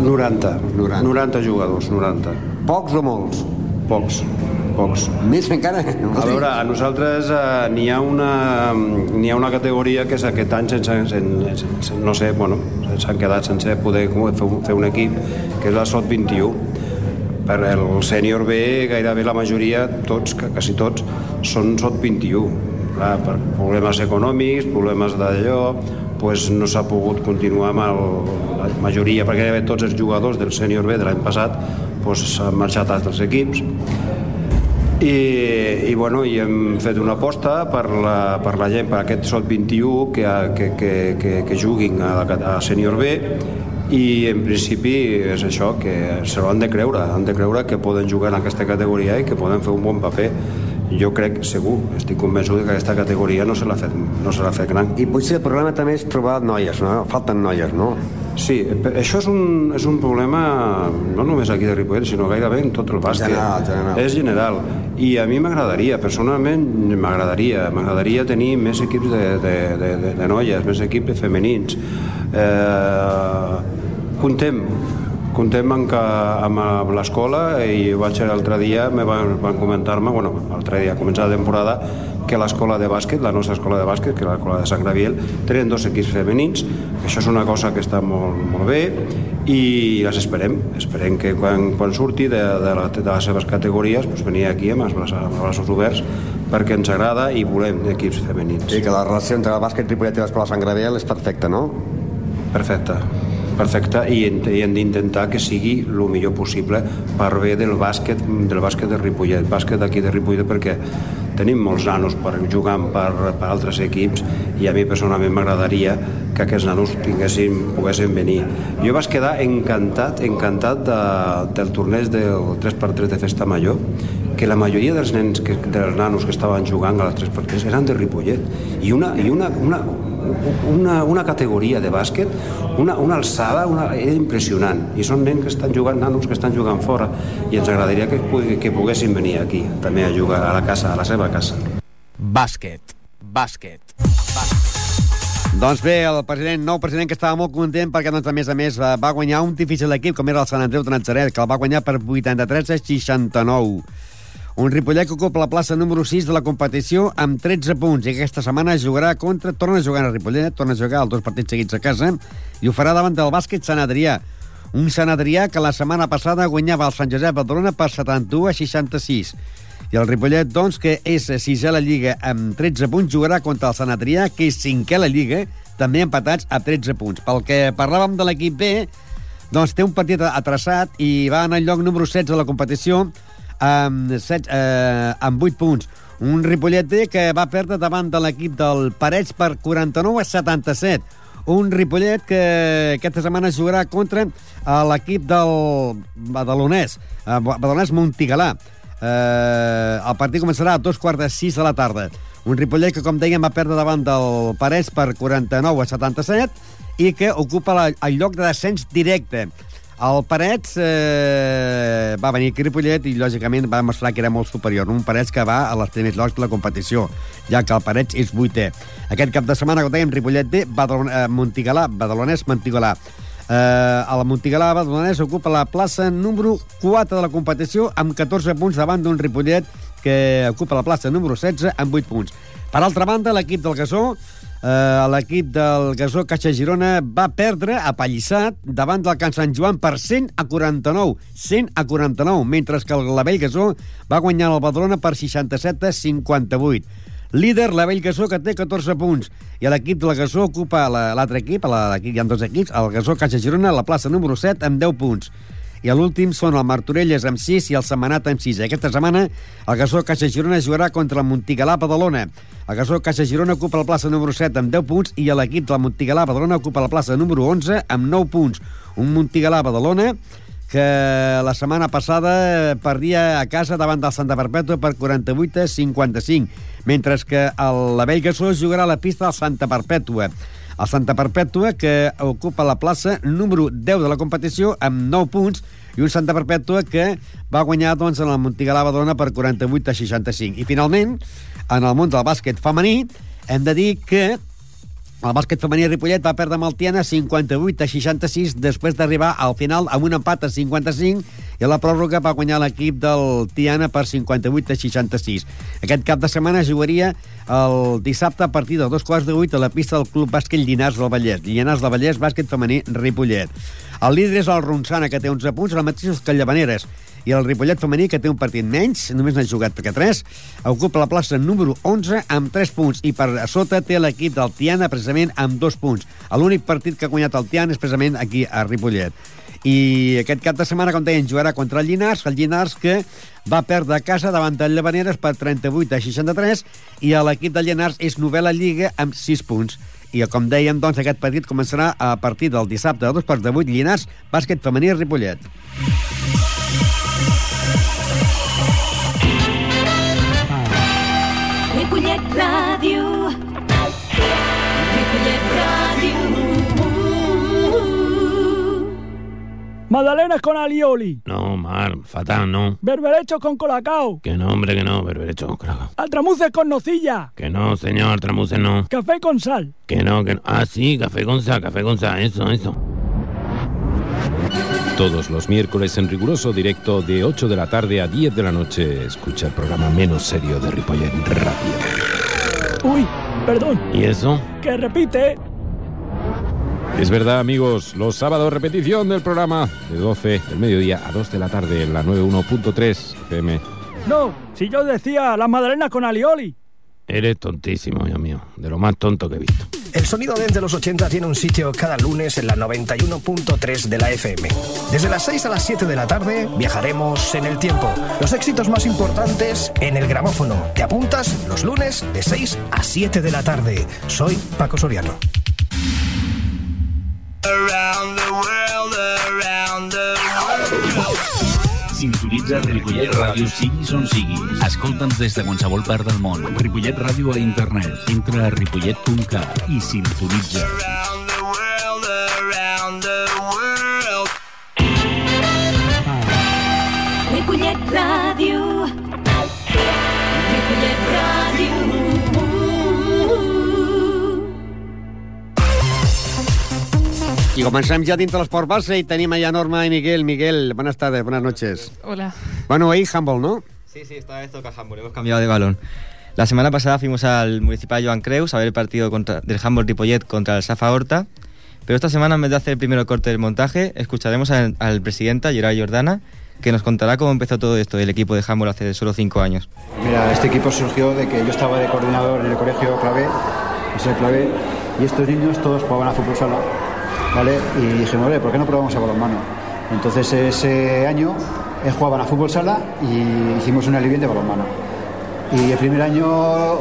90. 90. 90 jugadors, 90. Pocs o molts? Pocs, pocs. Més encara? A veure, a nosaltres eh, n'hi ha, una, n'hi ha una categoria que és aquest any sense, sense, sense no sé, bueno, s'han quedat sense poder fer un, equip, que és la SOT 21. Per el sènior B gairebé la majoria, tots, quasi tots, són SOT 21. Clar, per problemes econòmics, problemes d'allò, pues no s'ha pogut continuar amb el, la majoria, perquè gairebé tots els jugadors del sènior B de l'any passat pues, marxat a altres equips i, i, bueno, i hem fet una aposta per la, per la gent, per aquest SOT 21 que, que, que, que, que juguin a, a sènior B i en principi és això, que se l'han de creure, han de creure que poden jugar en aquesta categoria i que poden fer un bon paper. Jo crec, segur, estic convençut que aquesta categoria no se l'ha fet, no se l'ha fet gran. I potser el problema també és trobar noies, no? Falten noies, no? Sí, això és un, és un problema no només aquí de Ripollet, sinó gairebé en tot el bàsquet. General, general. És general. I a mi m'agradaria, personalment m'agradaria, m'agradaria tenir més equips de, de, de, de, de noies, més equips femenins. Eh, contem, contem amb, que, amb l'escola i vaig l'altre dia, me van, van comentar-me, bueno, l'altre dia, començar la temporada, que l'escola de bàsquet, la nostra escola de bàsquet, que és l'escola de Sant Graviel, tenen dos equips femenins. Això és una cosa que està molt, molt bé i les esperem. Esperem que quan, quan surti de, de, la, de les seves categories pues, venir aquí amb els, braços, amb els braços oberts perquè ens agrada i volem equips femenins. Sí, que la relació entre el bàsquet Ripollet i l'escola Sant Graviel és perfecta, no? Perfecte, perfecte i, i hem d'intentar que sigui el millor possible per bé del bàsquet del bàsquet de Ripollet, bàsquet d'aquí de Ripollet perquè tenim molts nanos per jugant per, per altres equips i a mi personalment m'agradaria que aquests nanos tinguessin, poguessin venir. Jo vaig quedar encantat, encantat de, del torneig del 3x3 de Festa Major, que la majoria dels nens, que, dels nanos que estaven jugant a les 3x3 eren de Ripollet i una, i una, una, una, una categoria de bàsquet, una, una alçada una, era impressionant. I són nens que estan jugant, nanos que estan jugant fora, i ens agradaria que, que poguessin venir aquí, també a jugar a la casa, a la seva casa. Bàsquet. Bàsquet. Doncs bé, el president, nou president que estava molt content perquè, doncs, a més a més, va va guanyar un difícil equip com era el Sant Andreu de Natzaret, que el va guanyar per 83 a 69. Un Ripollet que ocupa la plaça número 6 de la competició amb 13 punts i aquesta setmana jugarà contra... Torna a jugar a Ripollet, torna a jugar els dos partits seguits a casa i ho farà davant del bàsquet Sant Adrià. Un Sant Adrià que la setmana passada guanyava el Sant Josep Badalona per 71 a 66. I el Ripollet, doncs, que és sisè a la Lliga amb 13 punts, jugarà contra el Sant Adrià, que és cinquè a la Lliga, també empatats a 13 punts. Pel que parlàvem de l'equip B, doncs té un partit atrasat i va en el lloc número 16 de la competició amb, 7, eh, amb 8 punts. Un Ripollet que va perdre davant de l'equip del Parets per 49 a 77. Un Ripollet que aquesta setmana jugarà contra eh, l'equip del Badalonès, eh, Badalonès Montigalà. Eh, el partit començarà a dos quarts de sis de la tarda. Un Ripollet que, com dèiem, va perdre davant del Parets per 49 a 77 i que ocupa la, el lloc de descens directe. El Parets eh, va venir a Ripollet i, lògicament, va demostrar que era molt superior. Un Parets que va a les primers llocs de la competició, ja que el Parets és vuitè. Aquest cap de setmana, com dèiem, Ripollet B, Badalon, eh, Montigalà, Badalonès, Montigalà. Eh, a la Montigalà, Badalonès ocupa la plaça número 4 de la competició amb 14 punts davant d'un Ripollet que ocupa la plaça número 16 amb 8 punts. Per altra banda, l'equip del Gasó Eh, l'equip del Gasó Caixa Girona va perdre a Pallissat davant del Can Sant Joan per 100 a 49 100 a 49, mentre que el Lavell Gasó va guanyar el Badalona per 67 a 58 Líder, la Vell Gasó, que té 14 punts. I l'equip de la Gasó ocupa la- l'altre equip, l'equip, hi ha dos equips, el Gasó Caixa Girona, la plaça número 7, amb 10 punts. I l'últim són el Martorelles amb 6 i el Setmanat amb 6. Aquesta setmana el Gasó Caixa Girona jugarà contra el Montigalà Badalona. El Gasó Caixa Girona ocupa la plaça número 7 amb 10 punts i l'equip del Montigalà Badalona ocupa la plaça número 11 amb 9 punts. Un Montigalà Badalona que la setmana passada perdia a casa davant del Santa Perpètua per 48 a 55, mentre que el la Vell Gasó jugarà a la pista del Santa Perpètua. El Santa Perpètua, que ocupa la plaça número 10 de la competició amb 9 punts, i un Santa Perpètua que va guanyar doncs, en el Montigalà Badona per 48 a 65. I finalment, en el món del bàsquet femení, hem de dir que el bàsquet femení Ripollet va perdre amb el Tiana 58 a 66 després d'arribar al final amb un empat a 55 i a la pròrroga va guanyar l'equip del Tiana per 58 a 66. Aquest cap de setmana jugaria el dissabte a partir de dos quarts de vuit a la pista del Club Bàsquet Llinars del Vallès. Llinars del Vallès, bàsquet femení Ripollet. El líder és el Ronsana, que té 11 punts, el mateix que Llavaneres. I el Ripollet femení, que té un partit menys, només n'ha jugat que 3, ocupa la plaça número 11 amb 3 punts i per sota té l'equip del Tiana precisament amb 2 punts. L'únic partit que ha guanyat el Tiana és precisament aquí a Ripollet. I aquest cap de setmana, com deien, jugarà contra el Llinars, el Llinars que va perdre a casa davant del Llavaneres per 38 a 63 i l'equip del Llinars és novella Lliga amb 6 punts. I com dèiem, doncs, aquest partit començarà a partir del dissabte a dos quarts de vuit, Llinars, bàsquet femení. Ripollet Magdalenas con alioli. No, Mar, fatal, no. Berberechos con colacao. Que no, hombre, que no, berberecho con colacao. Altramuces con nocilla. Que no, señor, tramuse no. Café con sal. Que no, que no. Ah, sí, café con sal, café con sal, eso, eso. Todos los miércoles en riguroso directo de 8 de la tarde a 10 de la noche. Escucha el programa menos serio de Ripollet Radio. Uy, perdón. ¿Y eso? Que repite. Es verdad, amigos, los sábados repetición del programa de 12 del mediodía a 2 de la tarde en la 91.3 FM. No, si yo decía las magdalenas con alioli. Eres tontísimo, Dios mío. De lo más tonto que he visto. El sonido desde los 80 tiene un sitio cada lunes en la 91.3 de la FM. Desde las 6 a las 7 de la tarde viajaremos en el tiempo. Los éxitos más importantes en el gramófono. ¿Te apuntas los lunes de 6 a 7 de la tarde? Soy Paco Soriano. Sintonitza Ripollet Ràdio siguis on siguis. Escolta'ns des de qualsevol part del món. Ripollet Ràdio a internet. Entra a ripollet.cat i sintonitza. Y comenzamos ya dentro de l'esport base y tenim allá Norma y Miguel. Miguel, buenas tardes, buenas noches. Hola. Bueno, ahí handball, ¿no? Sí, sí, esta vez toca handball, hemos cambiado de balón. La semana pasada fuimos al municipal Joan Creus a ver el partido contra, del handball Ripollet contra el Safa Horta, pero esta semana en vez de hacer el primero corte del montaje, escucharemos al, al presidente, Gerard Jordana, que nos contará cómo empezó todo esto del equipo de handball hace solo cinco años. Mira, este equipo surgió de que yo estaba de coordinador en el colegio Clavé, es el Clavé, y estos niños todos jugaban a fútbol sala, ¿vale? Y dijimos, "Oye, ¿por qué no probamos a balonmano? Entonces ese año eh, jugaban a fútbol sala y hicimos una liviente de balonmano. Y el primer año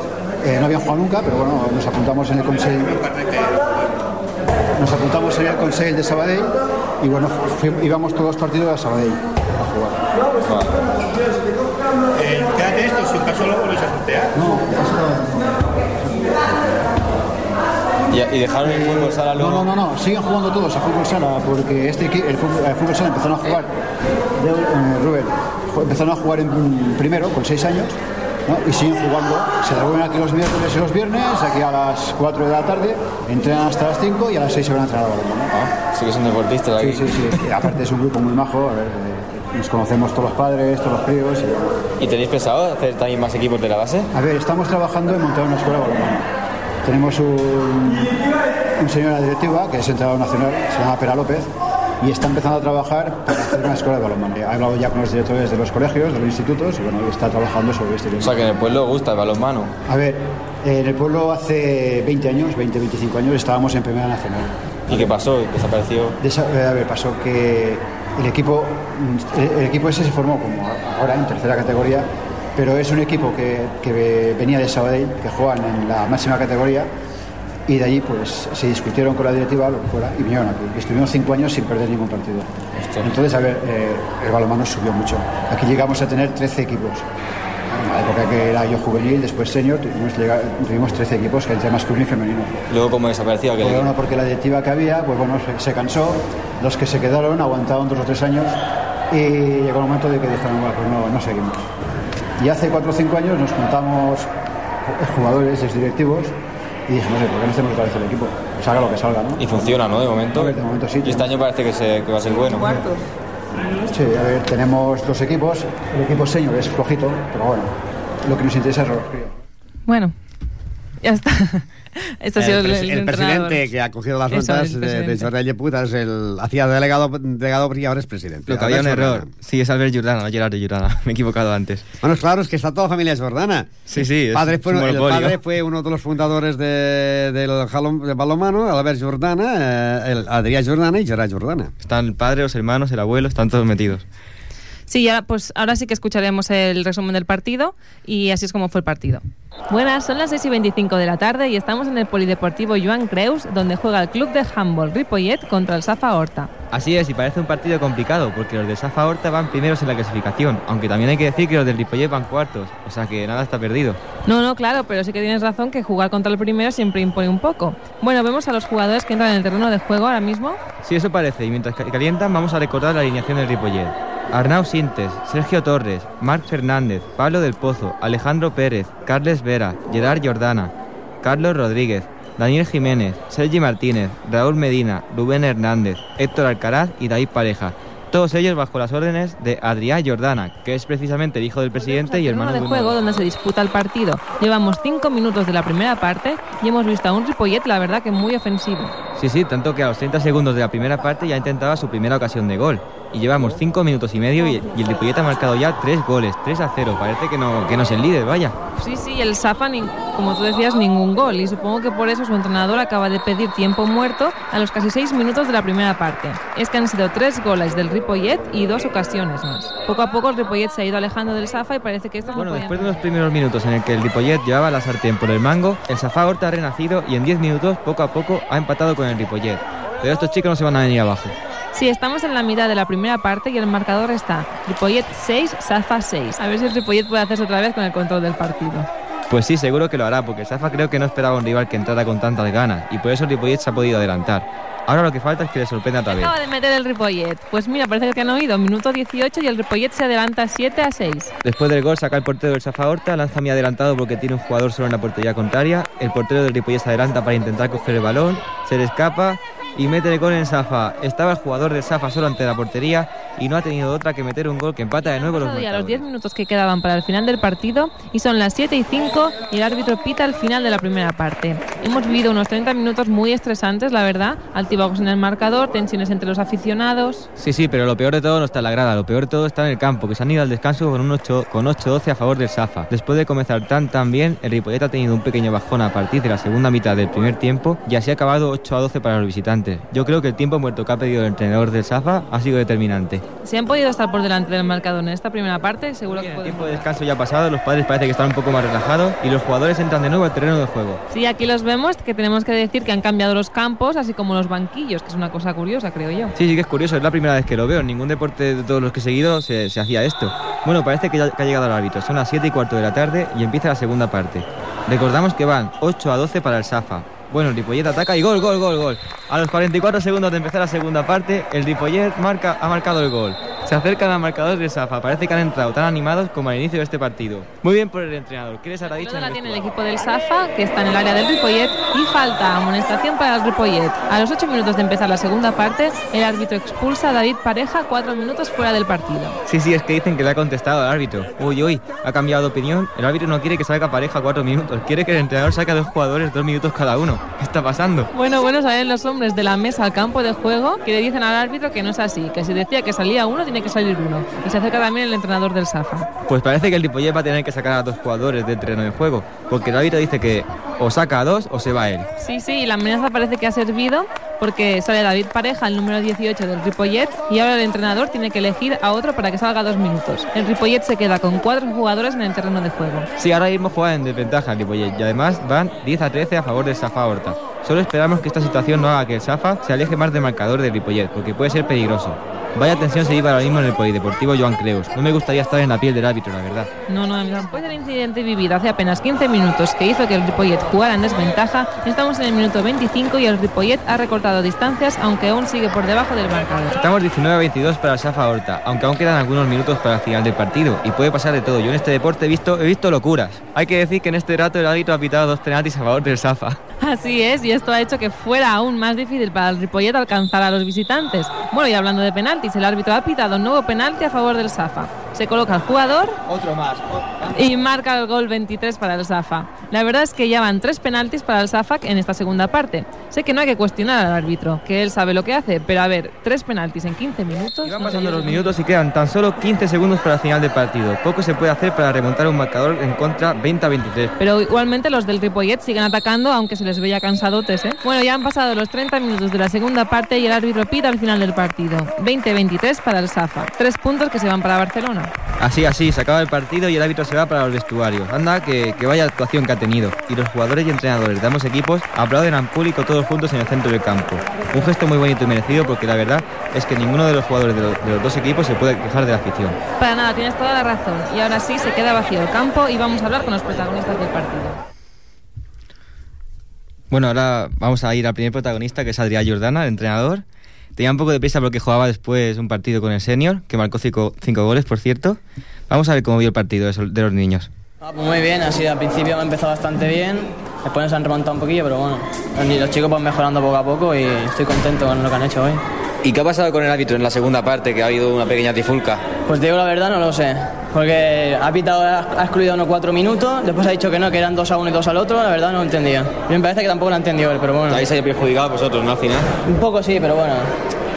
eh, no habían jugado nunca, pero bueno, nos apuntamos en el consejo nos apuntamos en el Consell de Sabadell y bueno, íbamos todos los partidos a Sabadell a jugar. Eh, quédate esto, si un caso lo volvéis a sortear. ¿Y, y dejaron el fútbol sala No, no, no, no, siguen jugando todos a fútbol sala porque este el fútbol, el fútbol sala empezaron a jugar, de, eh, Rubén, empezaron a jugar en primero con seis años ¿no? y siguen jugando. Se reúnen aquí los miércoles y los viernes, aquí a las 4 de la tarde, entrenan hasta las 5 y a las 6 se van a entrenar a balonmano. Sí que son deportistas Sí, aquí. sí, sí. Y aparte es un grupo muy majo, a ver, eh, nos conocemos todos los padres, todos los críos. Y. ¿Y tenéis pensado hacer también más equipos de la base? A ver, estamos trabajando en montar una escuela de balonmano. Tenemos un, un señor en la directiva, que es entrenador nacional, se llama Pera López, y está empezando a trabajar para hacer una escuela de balonmano. Ha hablado ya con los directores de los colegios, de los institutos y bueno, está trabajando sobre este tema. O sea que en el pueblo gusta el balonmano. A ver, en el pueblo hace 20 años, 20, 25 años, estábamos en Primera Nacional. ¿Y qué pasó? ¿Desapareció? Desa- eh, a ver, pasó que el equipo, el, el equipo ese se formó como ahora en tercera categoría, pero es un equipo que, que venía de Sabadell, que juegan en la máxima categoría, y de allí pues se discutieron con la directiva, lo que fuera, y vinieron aquí. Y estuvimos cinco años sin perder ningún partido. Entonces, a ver, eh, el balonmano subió mucho. Aquí llegamos a tener 13 equipos. En la época que era yo juvenil, después senior, tuvimos, tuvimos 13 equipos, que entre masculino y femenino. Luego, ¿cómo desapareció aquel Pues bueno, porque la directiva que había, pues bueno, se, se cansó, los que se quedaron aguantaron dos o tres años y llegó el momento de que dijeron, bueno, pues no, no seguimos. Y hace cuatro o cinco años nos juntamos ju- jugadores, exdirectivos, y dijimos, "Oye, ¿por qué no hacemos otra vez el equipo? Salga lo que salga, ¿no? Y funciona, ¿no? De momento. De momento sí. Y este año parece que, se, que va a ser bueno. Sí, a ver, tenemos dos equipos, el equipo senior es flojito, pero bueno, lo que nos interesa es los críos. Bueno, ya está. Esto ha sido el, el, el el entrenador. presidente que ha cogido las notas el de, de. Jordi Lleputa es el hacía delegado, delegado y ahora es presidente. Lo que había un error. Jordana. Sí, es Albert Jordana, no Gerard Jordana. Me he equivocado antes. Bueno, claro, es que está toda la familia Jordana. Sí, sí, El es padre, fue, el padre fue uno de los fundadores de- del jalom- del balonmano, Albert Jordana, eh, el Adrià Jordana y Gerard Jordana. Están el padre, los hermanos, el abuelo, están todos metidos. Sí, ahora, pues, ahora sí que escucharemos el resumen del partido y así es como fue el partido. Buenas, son las 6 y 25 de la tarde y estamos en el Polideportivo Joan Creus, donde juega el club de handball Ripollet contra el Safa Horta. Así es, y parece un partido complicado, porque los de Safa Horta van primeros en la clasificación, aunque también hay que decir que los del Ripollet van cuartos, o sea que nada está perdido. No, no, claro, pero sí que tienes razón que jugar contra el primero siempre impone un poco. Bueno, vemos a los jugadores que entran en el terreno de juego ahora mismo. Sí, eso parece, y mientras ca- calientan vamos a recordar la alineación del Ripollet. Arnau Sintes, Sergio Torres, Marc Fernández, Pablo del Pozo, Alejandro Pérez, Carles Vera, Gerard Jordana, Carlos Rodríguez, Daniel Jiménez, Sergi Martínez, Raúl Medina, Rubén Hernández, Héctor Alcaraz y David Pareja. Todos ellos bajo las órdenes de Adrià Jordana, que es precisamente el hijo del presidente y hermano de juego donde se disputa el partido. Llevamos cinco minutos de la primera parte y hemos visto a un Ripollet, la verdad que muy ofensivo. Sí, sí, tanto que a los 30 segundos de la primera parte ya intentaba su primera ocasión de gol. Y llevamos 5 minutos y medio y, y el Ripollet ha marcado ya 3 goles, 3 a 0. Parece que no, que no es el líder, vaya. Sí, sí, el Safa, ni- como tú decías, ningún gol. Y supongo que por eso su entrenador acaba de pedir tiempo muerto a los casi seis minutos de la primera parte. Es que han sido tres goles del Ripollet y dos ocasiones más. Poco a poco el Ripollet se ha ido alejando del Safa y parece que esto Bueno, no después de los primeros minutos en el que el Ripollet llevaba la sartén por el mango, el Safá Horta ha renacido y en 10 minutos, poco a poco, ha empatado con el Ripollet. Pero estos chicos no se van a venir abajo. Sí, estamos en la mitad de la primera parte y el marcador está Ripollet 6, Safa 6. A ver si el Ripollet puede hacerse otra vez con el control del partido. Pues sí, seguro que lo hará, porque Safa creo que no esperaba un rival que entrara con tantas ganas y por eso el Ripollet se ha podido adelantar. Ahora lo que falta es que le sorprenda otra vez. Acaba de meter el Ripollet. Pues mira, parece que han oído. Minuto 18 y el Ripollet se adelanta 7 a 6. Después del gol saca el portero del Safa Horta, lanza muy adelantado porque tiene un jugador solo en la portería contraria. El portero del Ripollet se adelanta para intentar coger el balón, se le escapa y mete el gol en Safa. Estaba el jugador del Safa solo ante la portería y no ha tenido otra que meter un gol que empata de nuevo los marcadores. los 10 minutos que quedaban para el final del partido y son las 7 y 5 y el árbitro pita el final de la primera parte. Hemos vivido unos 30 minutos muy estresantes, la verdad, altibajos en el marcador, tensiones entre los aficionados. Sí, sí, pero lo peor de todo no está en la grada, lo peor de todo está en el campo, que se han ido al descanso con un 8 con 8-12 a favor del Safa. Después de comenzar tan tan bien, el Ripollet ha tenido un pequeño bajón a partir de la segunda mitad del primer tiempo y así ha acabado 8 a 12 para los visitantes. Yo creo que el tiempo muerto que ha pedido el entrenador del Safa ha sido determinante. Si han podido estar por delante del marcador en esta primera parte, seguro que El tiempo de descanso ya ha pasado, los padres parece que están un poco más relajados y los jugadores entran de nuevo al terreno de juego. Sí, aquí los vemos, que tenemos que decir que han cambiado los campos, así como los banquillos, que es una cosa curiosa, creo yo. Sí, sí que es curioso, es la primera vez que lo veo. En ningún deporte de todos los que he seguido se, se hacía esto. Bueno, parece que ya que ha llegado el árbitro. Son las 7 y cuarto de la tarde y empieza la segunda parte. Recordamos que van 8 a 12 para el Safa. Bueno, el Ripollet ataca y gol, gol, gol, gol. A los 44 segundos de empezar la segunda parte, el Ripollet marca, ha marcado el gol. Se acercan al marcador del Safa. Parece que han entrado tan animados como al inicio de este partido. Muy bien por el entrenador. ¿Qué les habrá dicho? La tiene el equipo del Safa, que está en el área del Ripollet, y falta amonestación para el Ripollet. A los 8 minutos de empezar la segunda parte, el árbitro expulsa a David Pareja 4 minutos fuera del partido. Sí, sí, es que dicen que le ha contestado al árbitro. Uy, uy, ha cambiado de opinión. El árbitro no quiere que salga pareja cuatro minutos. Quiere que el entrenador saque a dos jugadores dos minutos cada uno. ¿Qué está pasando? Bueno, bueno, salen los hombres de la mesa al campo de juego que le dicen al árbitro que no es así, que si decía que salía uno, tiene que salir uno. Y se acerca también el entrenador del Safa. Pues parece que el Ripollet va a tener que sacar a dos jugadores del terreno de juego. Porque el árbitro dice que o saca a dos o se va él. Sí, sí, y la amenaza parece que ha servido porque sale David Pareja, el número 18 del Ripollet, y ahora el entrenador tiene que elegir a otro para que salga dos minutos. El Ripollet se queda con cuatro jugadores en el terreno de juego. Sí, ahora mismo juega en desventaja el Ripollet y además van 10 a 13 a favor del Safa Horta. Solo esperamos que esta situación no haga que el Safa se aleje más del marcador del Ripollet, porque puede ser peligroso. Vaya tensión se vive ahora mismo en el Polideportivo Joan Creus. No me gustaría estar en la piel del árbitro, la verdad. No, no, después del incidente vivido hace apenas 15 minutos que hizo que el Ripollet jugara en desventaja, estamos en el minuto 25 y el Ripollet ha recortado distancias, aunque aún sigue por debajo del marcador. Estamos 19 a 22 para el Safa Horta, aunque aún quedan algunos minutos para el final del partido y puede pasar de todo. Yo en este deporte he visto, he visto locuras. Hay que decir que en este rato el árbitro ha pitado dos penaltis a favor del Safa. Así es, y esto ha hecho que fuera aún más difícil para el Ripollet alcanzar a los visitantes. Bueno, y hablando de penaltis, el árbitro ha pitado un nuevo penalti a favor del Safa. Se coloca el jugador Otro más. Y marca el gol 23 para el Safa. La verdad es que ya van tres penaltis para el Safa en esta segunda parte. Sé que no hay que cuestionar al árbitro, que él sabe lo que hace, pero a ver, tres penaltis en 15 minutos. Van pasando los minutos y quedan tan solo 15 segundos para el final del partido. Poco se puede hacer para remontar un marcador en contra 20 a 23. Pero igualmente los del Ripollet siguen atacando, aunque se les veía cansadotes, ¿eh? Bueno, ya han pasado los 30 minutos de la segunda parte y el árbitro pita al final del partido. 20-23 para el Safa. Tres puntos que se van para Barcelona. Así, así, se acaba el partido y el árbitro se va para los vestuarios. Anda, que, que vaya actuación que ha tenido. Y los jugadores y entrenadores de ambos equipos aplauden al público todos juntos en el centro del campo. Un gesto muy bonito y merecido porque la verdad es que ninguno de los jugadores de, los- de los dos equipos se puede quejar de la afición. Para nada, tienes toda la razón. Y ahora sí, se queda vacío el campo y vamos a hablar con los protagonistas del partido. Bueno, ahora vamos a ir al primer protagonista, que es Adrián Jordana, el entrenador. Tenía un poco de prisa porque jugaba después un partido con el senior, que marcó cinco, cinco goles, por cierto. Vamos a ver cómo vio el partido de, los niños. Ah, pues muy bien, así al principio ha empezado bastante bien, después nos han remontado un poquillo, pero bueno, los, los chicos van mejorando poco a poco y estoy contento con lo que han hecho hoy. ¿Y qué ha pasado con el árbitro en la segunda parte, que ha habido una pequeña trifulca? Pues te digo la verdad, no lo sé, porque ha pitado, ha excluido unos cuatro minutos, después ha dicho que no, que eran dos a uno y dos al otro, la verdad no lo entendía. Me parece que tampoco lo ha entendido él, pero bueno. Ahí perjudicado vosotros, ¿no? Al final. Un poco sí, pero bueno,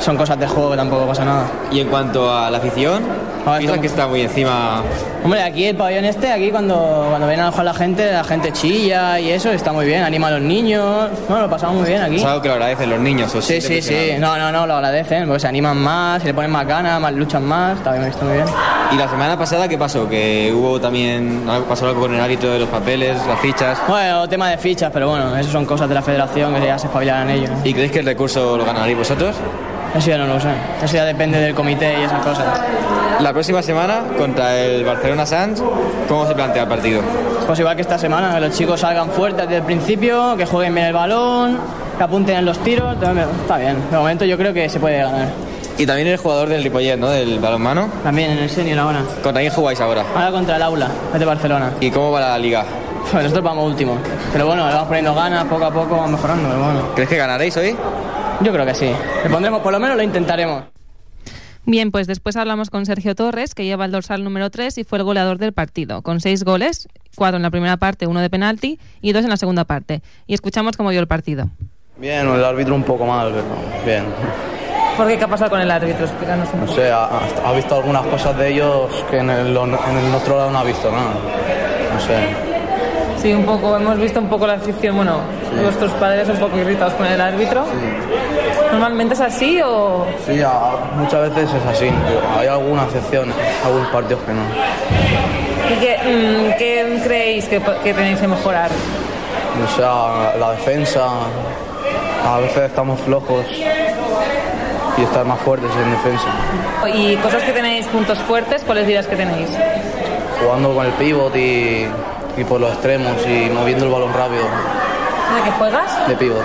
son cosas del juego que tampoco pasa nada. Y en cuanto a la afición, piensan que está muy encima. Hombre, aquí el pabellón este, aquí cuando, cuando viene a jugar la gente, la gente chilla y eso, está muy bien, anima a los niños, bueno, lo pasamos muy bien aquí. Es algo que lo agradecen los niños, ¿o Sí, sí, sí, no, no, no, lo agradecen, porque se animan más, se le ponen más ganas, más luchan más, está bien, está muy bien. ¿Y la semana pasada qué pasó? Que hubo también. pasó algo con el árbitro de los papeles, las fichas. Bueno, tema de fichas, pero bueno, eso son cosas de la federación que ya se espabilarán ellos. ¿Y creéis que el recurso lo ganaréis vosotros? Eso ya no lo sé, eso ya depende del comité y esas cosas. La próxima semana, contra el Barcelona Sanz, ¿cómo se plantea el partido? Pues igual que esta semana, que los chicos salgan fuertes desde el principio, que jueguen bien el balón, que apunten en los tiros, está bien. De momento yo creo que se puede ganar. Y también el jugador del Ripollet, ¿no? Del balonmano. También en el senior ahora. ¿Contra quién jugáis ahora? Ahora contra el aula, de Barcelona. ¿Y cómo va la liga? Pues nosotros vamos último. Pero bueno, le vamos poniendo ganas, poco a poco vamos mejorando, pero bueno. ¿Crees que ganaréis hoy? Yo creo que sí. Le pondremos, por lo menos lo intentaremos. Bien, pues después hablamos con Sergio Torres, que lleva el dorsal número 3 y fue el goleador del partido, con seis goles, cuatro en la primera parte, uno de penalti y dos en la segunda parte. Y escuchamos cómo vio el partido. Bien, el árbitro un poco mal, pero bien. ¿Por qué? ¿Qué ha pasado con el árbitro? Explícanos un No poco. sé, ha, ha visto algunas cosas de ellos que en el, en el nuestro lado no ha visto nada. No sé. Sí, un poco, hemos visto un poco la afición, bueno, vuestros padres un poco irritados con el árbitro. ¿Normalmente es así o...? Sí, a- muchas veces es así. Hay alguna excepción, algunos partidos que no. ¿Y qué, mm, qué creéis que, tenéis que mejorar? O sea, la defensa, a veces estamos flojos y estar más fuertes en defensa. Y cosas que tenéis puntos fuertes, ¿cuáles dirías que tenéis? Jugando con el pivot y, y por los extremos y moviendo el balón rápido ¿De qué juegas? de pivot.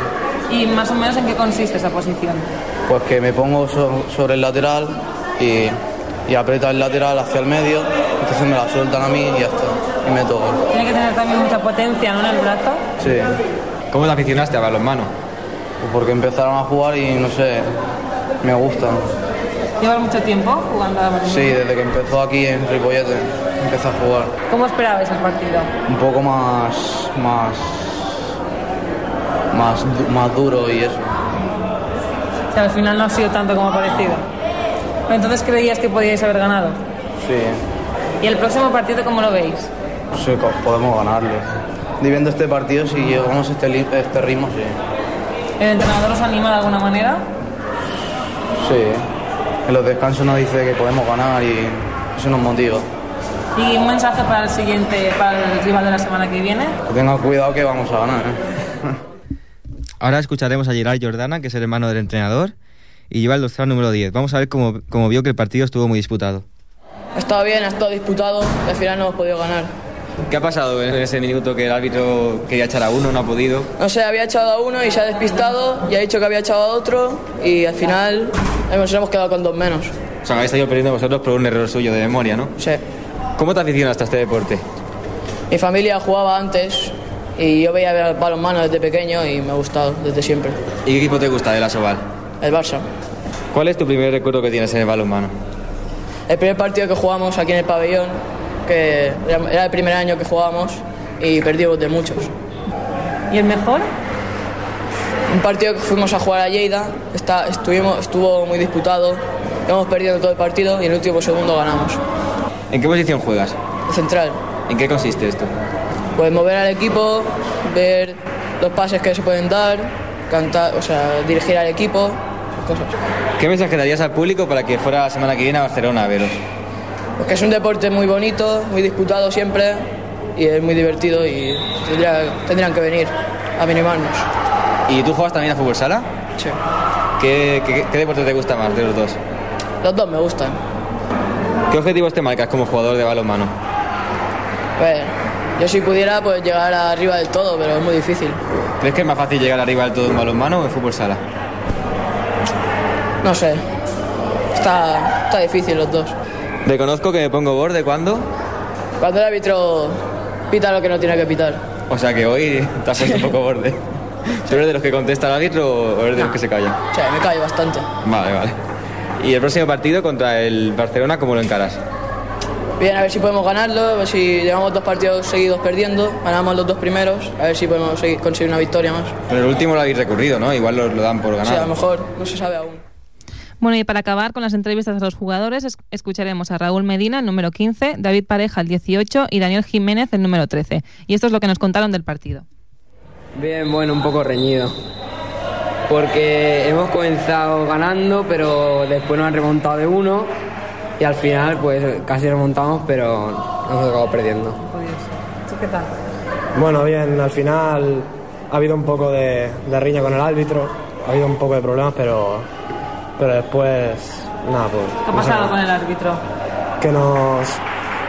¿Y más o menos en qué consiste esa posición? Pues que me pongo so- sobre el lateral y y aprieta el lateral hacia el medio, entonces me la sueltan a mí y ya está, y meto gol. Tiene que tener también mucha potencia, ¿no? En el brazo. Sí, ¿Cómo te aficionaste a balonmano? Pues porque empezaron a jugar y no sé, me gusta. ¿Llevas mucho tiempo jugando a balonmano? Sí, desde que empezó aquí en Ripollete, empecé a jugar. ¿Cómo esperabais el partido? Un poco más, más, más, du- más duro y eso. O sea, al final no ha sido tanto como parecido. Pero entonces creías que podíais haber ganado. Sí, ¿Y el próximo partido cómo lo veis? sí, podemos ganarlo. Y viendo este partido, si llevamos este, este ritmo, sí. ¿El entrenador os anima de alguna manera? Sí, en los descansos nos dice que podemos ganar y eso nos motiva. ¿Y un mensaje para el siguiente, para el rival de la semana que viene? Que tengan cuidado que vamos a ganar. ¿eh? Ahora escucharemos a Gerard Jordana, que es el hermano del entrenador, y lleva el dorsal número 10. Vamos a ver cómo, cómo vio que el partido estuvo muy disputado. Ha estado bien, ha estado disputado y al final no hemos podido ganar. ¿Qué ha pasado en ese minuto que el árbitro quería echar a uno, no ha podido? No sé, había echado a uno y se ha despistado y ha dicho que había echado a otro y al final nos hemos quedado con dos menos. O sea, habéis ido perdiendo vosotros por un error suyo de memoria, ¿no? Sí. ¿Cómo te aficionaste a este deporte? Mi familia jugaba antes y yo veía el balonmano desde pequeño y me ha gustado desde siempre. ¿Y qué equipo te gusta de la Soval? El Barça. ¿Cuál es tu primer recuerdo que tienes en el balonmano? El primer partido que jugamos aquí en el pabellón, que era era el primer año que jugábamos y perdimos de muchos. ¿Y el mejor? Un partido que fuimos a jugar a Lleida, está, estuvimos, estuvo muy disputado, hemos perdido todo el partido y en el último segundo ganamos. ¿En qué posición juegas? Central. ¿En qué consiste esto? Pues mover al equipo, ver los pases que se pueden dar, cantar, o sea, dirigir al equipo, cosas. ¿Qué mensaje darías al público para que fuera la semana que viene a Barcelona a veros? Porque es un deporte muy bonito, muy disputado siempre y es muy divertido y tendría- tendrían que venir a minimarnos. ¿Y tú juegas también a fútbol sala? Sí. ¿Qué, qué, qué deporte te gusta más de los dos? Los dos me gustan. ¿Qué objetivos te marcas como jugador de balonmano? Pues, yo si pudiera pues llegar arriba del todo, pero es muy difícil. ¿Crees que es más fácil llegar arriba del todo en balonmano o en fútbol sala? No sé. Está, está difícil los dos. Reconozco que me pongo borde cuando. Cuando el árbitro pita lo que no tiene que pitar. O sea que hoy te has puesto un poco borde. ¿Tú eres de los que contesta al árbitro o eres de los que se callan? O sea, me callo bastante. Vale, vale. ¿Y el próximo partido contra el Barcelona cómo lo encaras? Bien, a ver si podemos ganarlo, a ver si llevamos dos partidos seguidos perdiendo, ganamos los dos primeros, a ver si podemos seguir- conseguir una victoria más. Pero el último lo habéis recurrido, ¿no? Igual lo, lo dan por O ganado. sea, a lo mejor no se sabe aún. Bueno, y para acabar con las entrevistas a los jugadores, es- escucharemos a Raúl Medina, el número 15, David Pareja, el 18 y Daniel Jiménez, el número 13. Y esto es lo que nos contaron del partido. Bien, bueno, un poco reñido. Porque hemos comenzado ganando, pero después nos han remontado de uno y al final pues casi remontamos, pero nos hemos acabado perdiendo. ¿Tú qué tal? Bueno, bien, al final ha habido un poco de, de riña con el árbitro, ha habido un poco de problemas, pero, pero después, nada, pues... ¿Qué ha no sé, pasado con el árbitro? Que nos...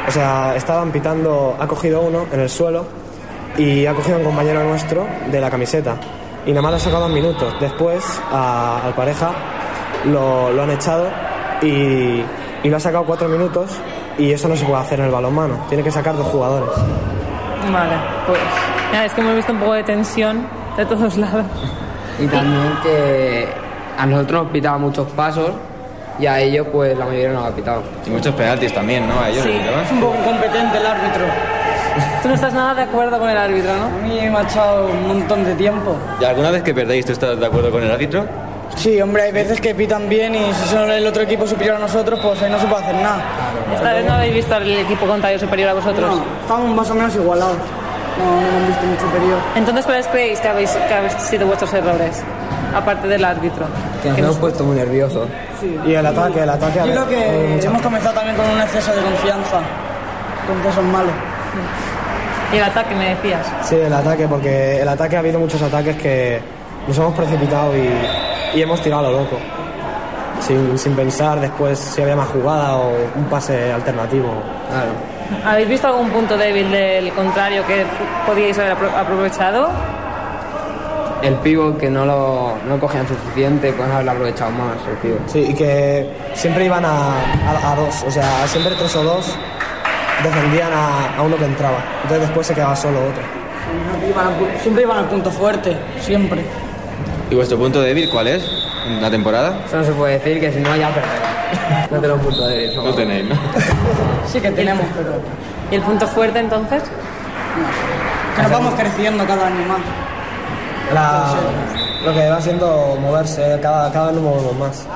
O sea, estaban pitando, ha cogido uno en el suelo y ha cogido a un compañero nuestro de la camiseta y nada más le ha sacado dos minutos. Después a- al pareja lo, lo han echado y, y lo ha sacado cuatro minutos y eso no se puede hacer en el balonmano, tiene que sacar dos jugadores. Vale, pues nada, es que hemos visto un poco de tensión de todos lados. Y también que a nosotros nos pitaba muchos pasos y a ellos pues la mayoría no nos ha pitado. Y muchos penaltis también, ¿no? A ellos Sí, pitaban. es un poco incompetente el árbitro. Tú no estás nada de acuerdo con el árbitro, ¿no? A mí me ha echado un montón de tiempo. ¿Y alguna vez que perdéis tú estás de acuerdo con el árbitro? Sí, hombre, hay veces que pitan bien y si son el otro equipo superior a nosotros, pues ahí no se puede hacer nada. Esta vez no habéis visto al equipo contrario superior a vosotros. No, estamos más o menos igualados. No, no hemos visto muy superior. Entonces, ¿cuáles creéis que habéis, que habéis sido vuestros errores? Aparte del árbitro. Que nos hemos puesto muy nerviosos. Y el ataque, el ataque... a Yo creo que hemos comenzado también con un exceso de confianza, con que eso es malo. Y el ataque, me decías. Sí, el ataque, porque el ataque ha habido muchos ataques que nos hemos precipitado y, y hemos tirado a lo loco. Sin, sin pensar después si había más jugada o un pase alternativo. ¿Habéis visto algún punto débil del contrario que podíais haber apro- aprovechado? el pivo que no lo no cogían suficiente, pues haberlo aprovechado más el pivo. Sí, y que siempre iban a, a- a dos, o sea, siempre tres o dos defendían a, a uno que entraba. Entonces después se quedaba solo otro. Iban al pu- siempre iban al punto fuerte, siempre. ¿Y vuestro punto débil cuál es en la temporada? Eso no se puede decir que si no ya perderemos. No tenemos punto de eso. No tenéis, ¿no? Sí que tenemos, pero ¿Y el punto fuerte entonces? que nos vamos creciendo cada año más. La- lo que va siendo moverse, cada, cada vez nos movemos más.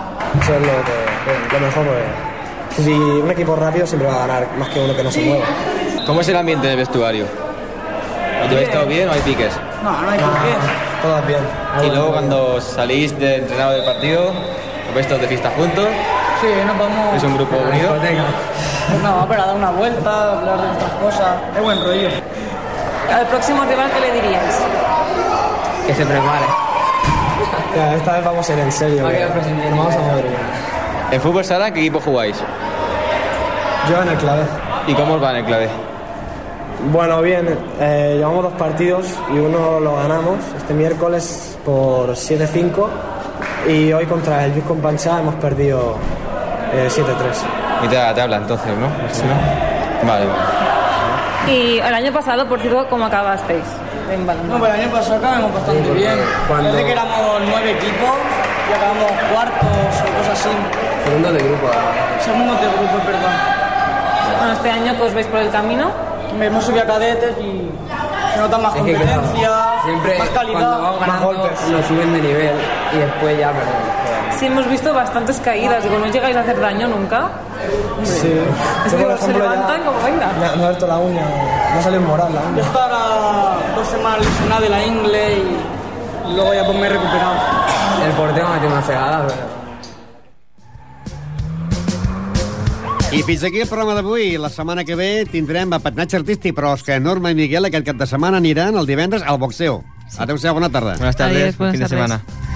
Eso es lo, que, lo mejor. Porque si un equipo rápido siempre va a ganar, más que uno que no se mueva. ¿Cómo es el ambiente del vestuario? ¿Os lleváis todo bien o hay piques? No, no hay por Todo bien. Y luego cuando salís de entrenado del partido, os vais todos de fiesta juntos, Sí, nos vamos. es un grupo unido. Pues no, pero a dar una vuelta, hablar de nuestras cosas. Es buen rollo. Al próximo rival, ¿qué le diríais? Que se prepare. Ya, esta vez vamos a ir en serio. Presente. nos vamos a mover bien. En fútbol sala, ¿qué equipo jugáis? Yo en el clave. ¿Y cómo os va en el clave? Bueno, bien, eh, llevamos dos partidos y uno lo ganamos este miércoles por 7-5 y hoy contra el Lluís Companchá hemos perdido eh, 7-3. Y te, te habla entonces, ¿no? Sí, ¿no? Vale, vale. Y el año pasado, por cierto, ¿cómo acabasteis? En balonmano? No, pero el año pasado acabamos bastante bien. Parece que éramos nueve equipos y acabamos cuartos o cosas así. Segundo de grupo. Segundo de grupo, verdad. Bueno, este año que os veis por el camino. Me hemos subido a cadetes y se nota más Es que, competencia, siempre más cuando calidad, vamos ganando nos suben de nivel y después ya perdemos. Sí, hemos visto bastantes caídas. Digo, ¿no llegáis a hacer daño nunca? Sí. Es Yo, que se ya levantan como venga. Me ha, me ha abierto la uña, me ha salido moral la Yo uña. estaba dos semanas lesionado de la ingle y, luego ya pues me he recuperado. El portero me metió una cegada, pero... I fins aquí el programa d'avui. La setmana que ve tindrem a patinatge artístic, però és que Norma i Miguel aquest cap de setmana aniran el divendres al boxeo. Adéu-siau, bona tarda. Buenas tardes, Adiós, buen fin de buenas tardes. semana.